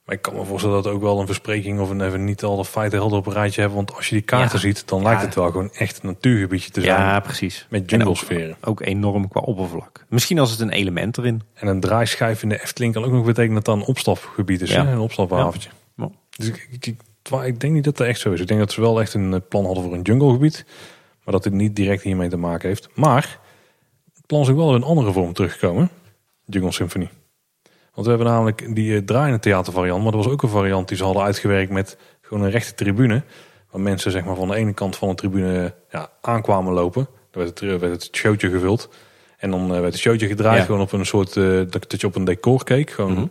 Maar ik kan me voorstellen dat het ook wel een verspreking of een even niet alle feiten helder op een rijtje hebben. Want als je die kaarten Ja. ziet, dan lijkt het wel gewoon echt een natuurgebiedje te zijn. Ja, precies. Met jungle sferen. Ook enorm qua oppervlak. Misschien als het een element erin. En een draaischijf in de Efteling kan ook nog betekenen dat dat een opstapgebied is. Ja. Hè? Een opstaphaventje. Ja. Dus ik, ik, ik, denk niet dat dat echt zo is. Ik denk dat ze wel echt een eh, plan hadden voor een junglegebied. Maar dat dit niet direct hiermee te maken heeft. Maar het plan is ook wel in een andere vorm teruggekomen. Jungle Symphony. Want we hebben namelijk die eh, draaiende theatervariant. Maar er was ook een variant die ze hadden uitgewerkt met gewoon een rechte tribune. Waar mensen zeg maar, van de ene kant van de tribune ja, aankwamen lopen. Dan werd het, eh, werd het showtje gevuld. En dan eh, werd het showtje gedraaid Ja. gewoon op een soort, eh, dat, je op een decor keek. Gewoon, Mhm.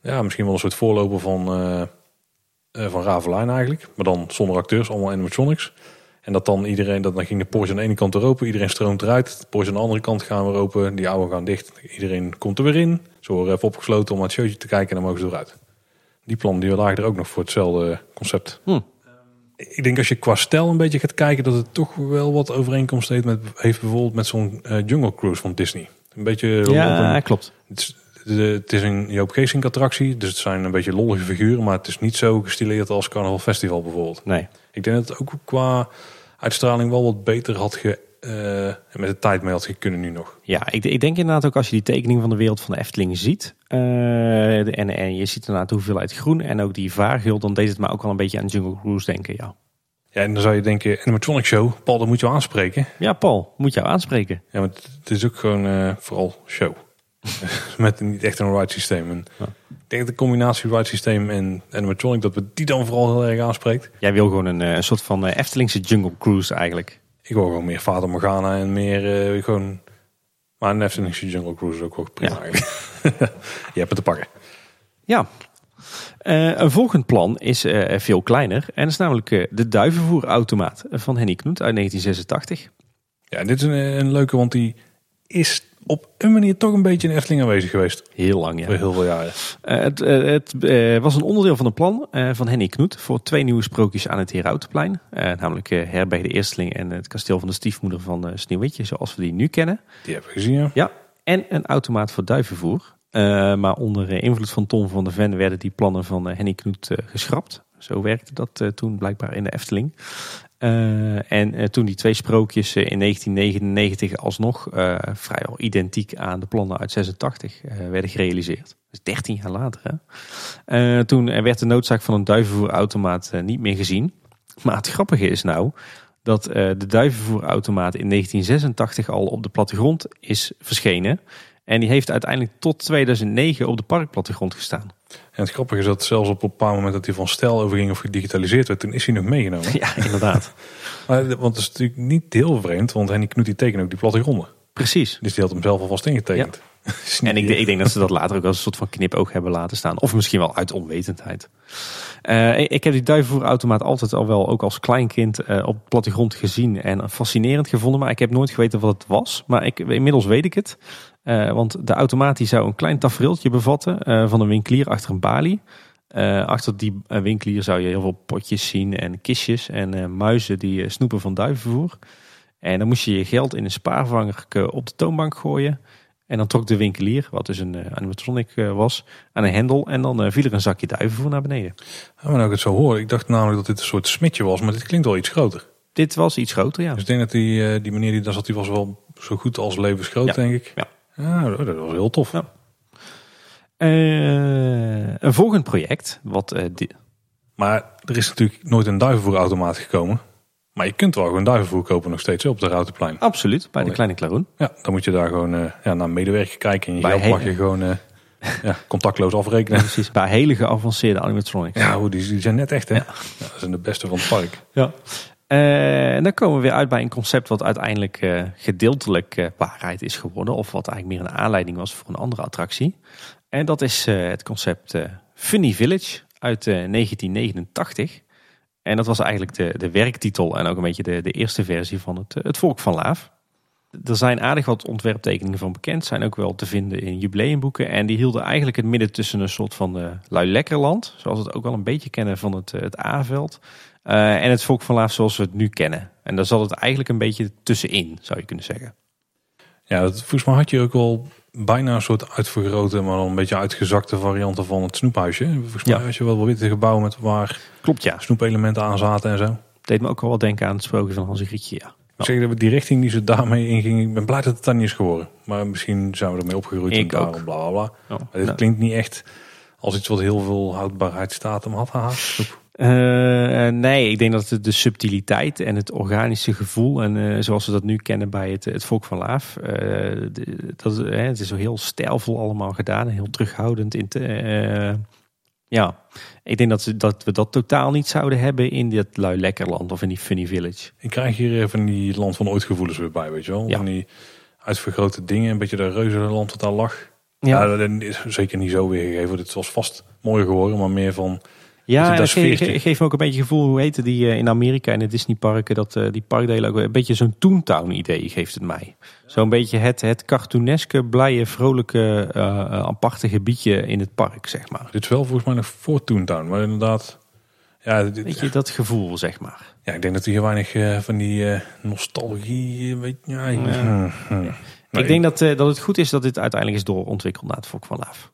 ja, misschien wel een soort voorloper van, van Ravelijn eigenlijk. Maar dan zonder acteurs, allemaal animatronics. En dat dan iedereen, dat dan ging de poortje aan de ene kant weer open, iedereen stroomt eruit. De poortje aan de andere kant gaan weer open, die oude gaan dicht. Iedereen komt er weer in. Ze worden even opgesloten om naar het showtje te kijken en dan mogen ze eruit. Die plan die lagen er ook nog voor hetzelfde concept. Hm. Ik denk als je qua stijl een beetje gaat kijken, dat het toch wel wat overeenkomst heeft met, heeft bijvoorbeeld met zo'n eh, Jungle Cruise van Disney. Een beetje op Ja, een- klopt. het is, het is een Joop Geesink attractie, dus het zijn een beetje lollige figuren, maar het is niet zo gestileerd als Carnaval Festival bijvoorbeeld. Nee. Ik denk dat het ook qua uitstraling wel wat beter had ge, eh, met de tijd mee had kunnen nu nog. Ja, ik, ik denk inderdaad ook als je die tekening van de wereld van de Efteling ziet. eh, de- en, en je ziet inderdaad de hoeveelheid groen en ook die vaargul. Dan deed het me ook al een beetje aan Jungle Cruise denken, ja. Ja, en dan zou je denken, animatronic show, Paul, dat moet je aanspreken. Ja, Paul, moet jou aanspreken. Ja, maar het, is ook gewoon eh, vooral show. [laughs] met niet echt een ride systeem. En Ja. Ik denk de combinatie ride systeem en animatronic, dat we die dan vooral heel erg aanspreekt. Jij wil gewoon een, eh, een soort van eh, Eftelingse Jungle Cruise eigenlijk. Ik wil gewoon meer Vader Morgana en meer eh, gewoon... Maar een Eftelingse Jungle Cruise is ook wel prima Ja. [laughs] je hebt het te pakken. Ja. Een volgend plan is veel kleiner. En dat is namelijk de duivenvoerautomaat van Henny Knoet uit 1986. Ja, dit is een, een leuke, want die is op een manier toch een beetje in Efteling aanwezig geweest. Heel lang, ja. Voor heel veel jaren. Eh, het eh, het eh, was een onderdeel van een plan van Henny Knoet voor twee nieuwe sprookjes aan het Herautenplein. Namelijk Herberg de Eersteling en het kasteel van de stiefmoeder van Sneeuwwitje, zoals we die nu kennen. Die hebben we gezien, ja. Ja, en een automaat voor duivenvoer. Maar onder invloed van Tom van der Ven werden die plannen van Henny Knoet geschrapt. Zo werkte dat toen blijkbaar in de Efteling. Eh, en eh, toen die twee sprookjes eh, in 1999 alsnog vrijwel identiek aan de plannen uit 86 eh, werden gerealiseerd. Dus 13 jaar later. Hè? Toen werd de noodzaak van een duivenvoerautomaat niet meer gezien. Maar het grappige is nou dat de duivenvoerautomaat in 1986 al op de plattegrond is verschenen. En die heeft uiteindelijk tot 2009 op de parkplattegrond gestaan. En het grappige is dat zelfs op een bepaald moment dat hij van stijl overging of gedigitaliseerd werd, toen is hij nog meegenomen. Ja, inderdaad. [laughs] Maar, want het is natuurlijk niet heel vreemd, want Henny Knoet die tekent ook die plattegronden. Precies. Dus die had hem zelf alvast ingetekend. [laughs] Niet En ik, ik denk dat ze [laughs] dat later ook als een soort van knipoog hebben laten staan. Of misschien wel uit onwetendheid. Eh, ik- heb die duivenvoerautomaat altijd al wel, ook als kleinkind, eh, op plattegrond gezien en fascinerend gevonden. Maar ik heb nooit geweten wat het was. Maar ik, inmiddels weet ik het. Eh, want de automaat die zou een klein tafereeltje bevatten eh, van een winkelier achter een balie. Eh, achter die winkelier zou je heel veel potjes zien en kistjes en muizen die snoepen van duivenvoer. En dan moest je je geld in een spaarvanger op de toonbank gooien. En dan trok de winkelier, wat dus een animatronic was, aan een hendel. En dan viel er een zakje duivenvoer naar beneden. Ja, maar nou ik het zo hoor, ik dacht namelijk dat dit een soort smidje was, maar dit klinkt wel iets groter. Dit was iets groter, ja. Dus ik denk dat die, die meneer die daar zat, die was wel zo goed als levensgroot, Ja. denk ik. Ja. Ja, dat was heel tof. Ja. Eh, een volgend project, wat di- Maar er is natuurlijk nooit een duivenvoerautomaat gekomen. Maar je kunt wel gewoon duivenvoer kopen nog steeds op de Routenplein. absoluut bij de. Kleine Klaroen. Ja, dan moet je daar gewoon eh, ja, naar een medewerker kijken. En je geld mag je gewoon ja, contactloos afrekenen. [laughs] Precies, bij hele geavanceerde animatronics. Ja, hoe, die, die zijn net echt hè. Ja. dat zijn de beste van het park. Ja. En dan komen we weer uit bij een concept wat uiteindelijk gedeeltelijk waarheid is geworden. Of wat eigenlijk meer een aanleiding was voor een andere attractie. En dat is het concept Funny Village uit 1989. En dat was eigenlijk de, de werktitel en ook een beetje de, de eerste versie van het, het Volk van Laaf. Er zijn aardig wat ontwerptekeningen van bekend, zijn ook wel te vinden in jubileumboeken. En die hielden eigenlijk het midden tussen een soort van uh, lui lekkerland, zoals we het ook wel een beetje kennen van het, het A-veld. Uh, en het Volk van Laaf zoals we het nu kennen. En daar zat het eigenlijk een beetje tussenin, zou je kunnen zeggen. Ja, dat, volgens mij had je ook wel bijna een soort uitvergrote, maar dan een beetje uitgezakte varianten van het snoephuisje. Volgens mij ja. had je wel wel witte gebouw met waar Klopt, ja. snoepelementen aan zaten en zo. Deed me ook wel denken aan het sprookje van Hans Grietje, ja. Ik zeg dat we die richting die ze daarmee ingingen, ik ben blij dat het dan niet is geworden. Maar misschien zijn we ermee opgegroeid ik en ook. bla bla bla. Oh, maar dit klinkt niet echt als iets wat heel veel houdbaarheidsdatum had gehaald. Uh, nee, ik denk dat het de subtiliteit en het organische gevoel, en uh, zoals we dat nu kennen bij het, het Volk van Laaf, uh, de, dat, het is zo heel stijlvol allemaal gedaan, heel terughoudend. In te, ja, ik denk dat, ze, dat we dat totaal niet zouden hebben in dit lui lekkerland of in die funny village. Ik krijg hier even die land van ooit gevoelens weer bij, weet je wel? Ja. Van die uitvergrote dingen, een beetje de reuzenland wat daar lag. Ja, dat is zeker niet zo weergegeven. Dit was vast mooier geworden, maar meer van ja dat dat ge- geeft me ook een beetje het gevoel, hoe heette die eh, in Amerika in de Disneyparken, dat eh, die parkdelen ook een beetje zo'n Toontown idee geeft het mij. Zo'n beetje het, het cartooneske, blije, vrolijke, eh, aparte gebiedje in het park, zeg maar. Dit is wel volgens mij nog voor Toontown, maar inderdaad. Ja, dit- Weet je, dat gevoel, zeg maar. ja, ik denk dat hier weinig van die nostalgie, weet je, ja, Ja. Nee, Ik denk dat, dat het goed is dat dit uiteindelijk is doorontwikkeld naar het Volk van Laaf.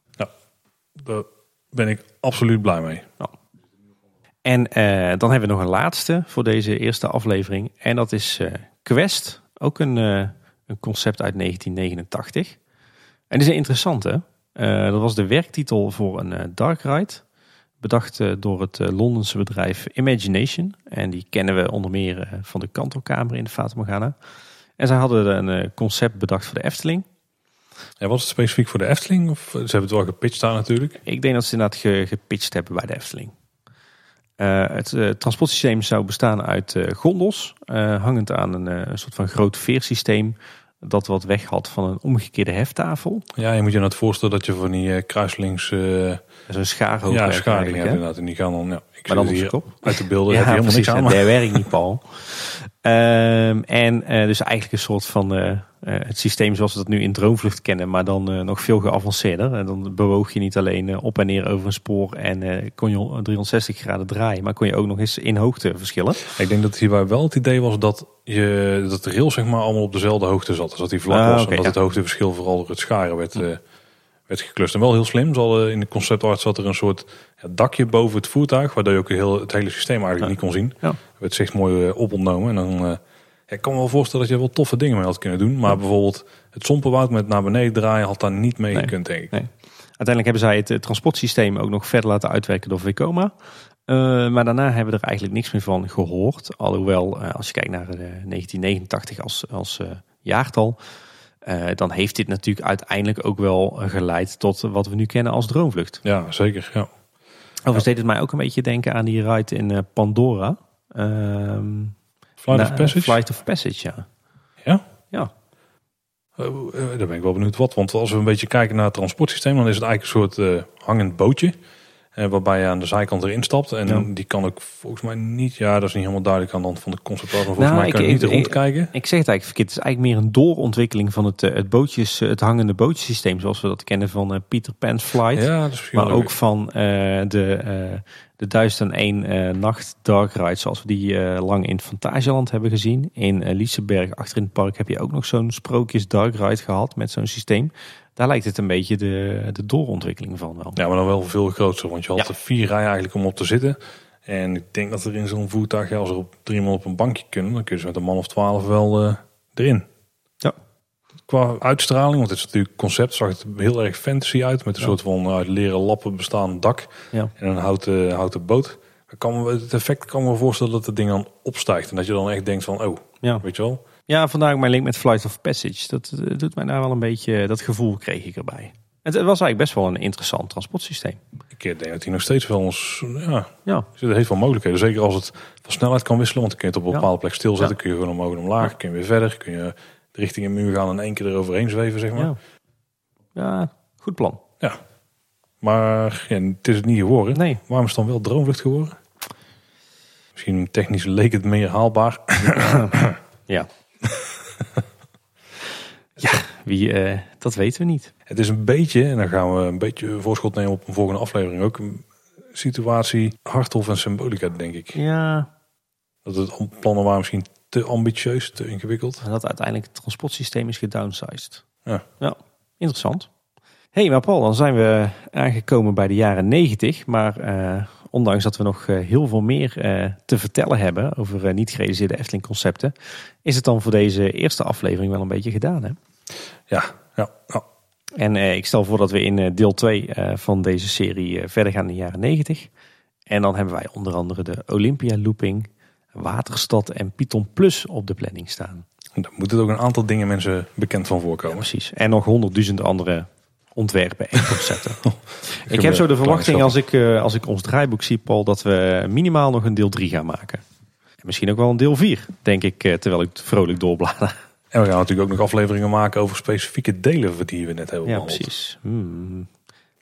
daar ben ik absoluut blij mee. En eh, dan hebben we nog een laatste voor deze eerste aflevering. En dat is eh, Quest. Ook een, eh, een concept uit 1989. En die is een interessante. Dat was de werktitel voor een dark ride. Bedacht door het Londense bedrijf Imagination. En die kennen we onder meer van de kantelkamer in de Fata Morgana. En zij hadden een concept bedacht voor de Efteling. Ja, was het specifiek voor de Efteling? Of ze hebben het wel gepitcht daar natuurlijk. Ik denk dat ze inderdaad ge, gepitcht hebben bij de Efteling. Eh, het eh, transportsysteem zou bestaan uit eh, gondels, hangend aan een, een soort van groot veersysteem dat wat weg had van een omgekeerde heftafel. Ja, je moet je nou het voorstellen dat je van die kruislings Zo'n schaarhoog. ja, hè? inderdaad. En die gaan dan, ja, ik Maar dan op hier kop. uit de beelden Ja, heb je helemaal precies. niks aan. Dat Maar werkt niet, Paul. [laughs] Ehm, en eh, dus eigenlijk een soort van eh, eh, het systeem zoals we dat nu in droomvlucht kennen, maar dan nog veel geavanceerder. En dan bewoog je niet alleen op en neer over een spoor en kon je 360 graden draaien, maar kon je ook nog eens in hoogte verschillen. ik denk dat hierbij wel het idee was dat, je, dat de rail zeg maar allemaal op dezelfde hoogte zat. Dus dat die vlak Ah, was en dat ja. het hoogteverschil vooral door het scharen werd, eh, werd geklust. En wel heel slim. Zal, eh, in de concept art zat er een soort dakje boven het voertuig, waardoor je ook heel, het hele systeem eigenlijk Ja. niet kon zien. Ja. werd zich mooi eh, opontnomen. En dan, eh, ja, ik kan me wel voorstellen dat je wel toffe dingen mee had kunnen doen. Maar bijvoorbeeld het sompenwoud met naar beneden draaien had daar niet mee Nee. gekund, denk ik. Nee. Uiteindelijk hebben zij het transportsysteem ook nog verder laten uitwerken door Vekoma. Maar daarna hebben we er eigenlijk niks meer van gehoord. Alhoewel, als je kijkt naar eh, 1989 als, als jaartal, eh, dan heeft dit natuurlijk uiteindelijk ook wel geleid tot wat we nu kennen als droomvlucht. Ja, zeker. Ja. Overigens deed het mij ook een beetje denken aan die ride in eh, Pandora. Ehm, Flight na- of Passage. Flight of Passage, ja. Ja? Ja. Eh, daar ben ik wel benieuwd wat. Want als we een beetje kijken naar het transportsysteem, dan is het eigenlijk een soort hangend bootje. Eh, waarbij je aan de zijkant erin stapt. En Ja. die kan ook volgens mij niet, ja, dat is niet helemaal duidelijk aan de hand van de concept. Maar volgens Nou, mij ik- kan je niet ik- rondkijken. Ik zeg het eigenlijk verkeerd. Het is eigenlijk meer een doorontwikkeling van het, eh, het, bootjes, eh, het hangende bootjesysteem. Zoals we dat kennen van eh, Peter Pan's Flight. Ja, dat is misschien Maar ook leuk. van de, de 1001 eh, nacht dark ride. Zoals we die lang in Fantasieland hebben gezien. In uh, Liseberg achter in het park heb je ook nog zo'n sprookjes dark ride gehad met zo'n systeem. Daar lijkt het een beetje de, de doorontwikkeling van wel. Ja, maar dan wel veel groter. Want je had er vier rijen eigenlijk om op te zitten. En ik denk dat er in zo'n voertuig, ja, als er op drie man op een bankje kunnen, dan kun je ze met een man of twaalf wel eh, erin. Ja. qua uitstraling, want het is natuurlijk concept, zag het heel erg fantasy uit. Met een soort van uit leren lappen bestaand dak Ja. en een houten, houten boot. Ik kan me, het effect kan me voorstellen dat het ding dan opstijgt. En dat je dan echt denkt van, oh, Ja. weet je wel. Ja, vandaar mijn link met Flight of Passage. Dat eh, doet mij daar wel een beetje, dat gevoel kreeg ik erbij. Het was eigenlijk best wel een interessant transportsysteem. Ik denk dat hij nog steeds wel ons... Ja, Ja, er heeft wel mogelijkheden. Zeker als het van snelheid kan wisselen. Want dan kun je het op een Ja. bepaalde plek stilzetten. Ja. Kun je gewoon omhoog en omlaag. Kun je weer verder. Kun je de richting een muur gaan en één keer eroverheen zweven, zeg maar. ja. ja goed plan. Maar ja, het is het niet geworden. Nee, Waarom is het dan wel droomvlucht geworden? Misschien technisch leek het meer haalbaar. ja. [coughs] [laughs] ja, wie, eh, dat weten we niet. Het is een beetje, en dan gaan we een beetje voorschot nemen op een volgende aflevering ook, een situatie Harthof en Symbolica, denk ik. Ja, Dat het plannen waren misschien te ambitieus, te ingewikkeld. dat uiteindelijk het transportsysteem is gedownsized. Ja. ja interessant. hey, maar Paul, dan zijn we aangekomen bij de jaren 90. Maar eh, ondanks dat we nog eh, heel veel meer eh, te vertellen hebben over eh, niet gerealiseerde Efteling concepten, is het dan voor deze eerste aflevering wel een beetje gedaan. Hè? Ja, ja, ja. En ik stel voor dat we in deel 2 eh, van deze serie verder gaan in de jaren 90. En dan hebben wij onder andere de Olympia Looping, Waterstad en Python Plus op de planning staan. Daar moeten ook een aantal dingen mensen bekend van voorkomen. Precies. En nog honderdduizend andere ontwerpen en concepten. [laughs] ik heb zo de Kleine verwachting als ik, eh, als ik ons draaiboek zie, Paul, dat we minimaal nog een deel 3 gaan maken. En misschien ook wel een deel 4, denk ik, eh, terwijl ik vrolijk doorblader. En we gaan natuurlijk ook nog afleveringen maken over specifieke delen die we net hebben Ja, behandeld. precies. Hmm.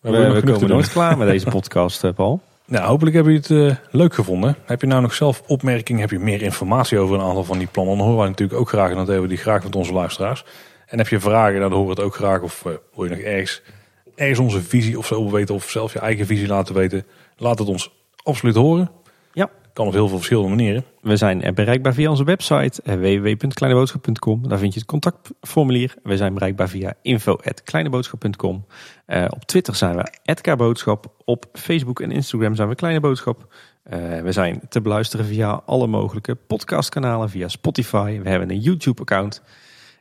We, We, komen nooit klaar met deze [laughs] podcast, eh, Paul. Nou, hopelijk hebben jullie het eh, leuk gevonden. Heb je nou nog zelf opmerkingen? Heb je meer informatie over een aantal van die plannen? Dan horen wij natuurlijk ook graag en dat hebben we die graag met onze luisteraars. En heb je vragen, dan horen we het ook graag. Of eh, wil je nog ergens, ergens onze visie of zo weten of zelf je eigen visie laten weten? Laat het ons absoluut horen. Ja. Kan op heel veel verschillende manieren. We zijn bereikbaar via onze website eh, www.kleineboodschap.com. Daar vind je het contactformulier. We zijn bereikbaar via info.kleineboodschap.com. Eh, op Twitter zijn we @kboodschap. Op Facebook en Instagram zijn we Kleine Boodschap. We zijn te beluisteren via alle mogelijke podcastkanalen, via Spotify. We hebben een YouTube-account.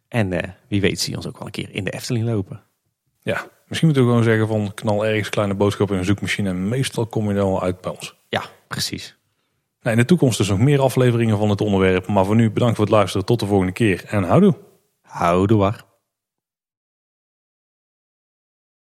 En eh, wie weet zie je ons ook wel een keer in de Efteling lopen. Ja, misschien moeten we gewoon zeggen van knal ergens kleine boodschap in een zoekmachine. En meestal kom je dan wel uit bij ons. Ja, precies. Nou, in de toekomst dus nog meer afleveringen van het onderwerp. Maar voor nu bedankt voor het luisteren. Tot de volgende keer en houdoe. Houdoe waar.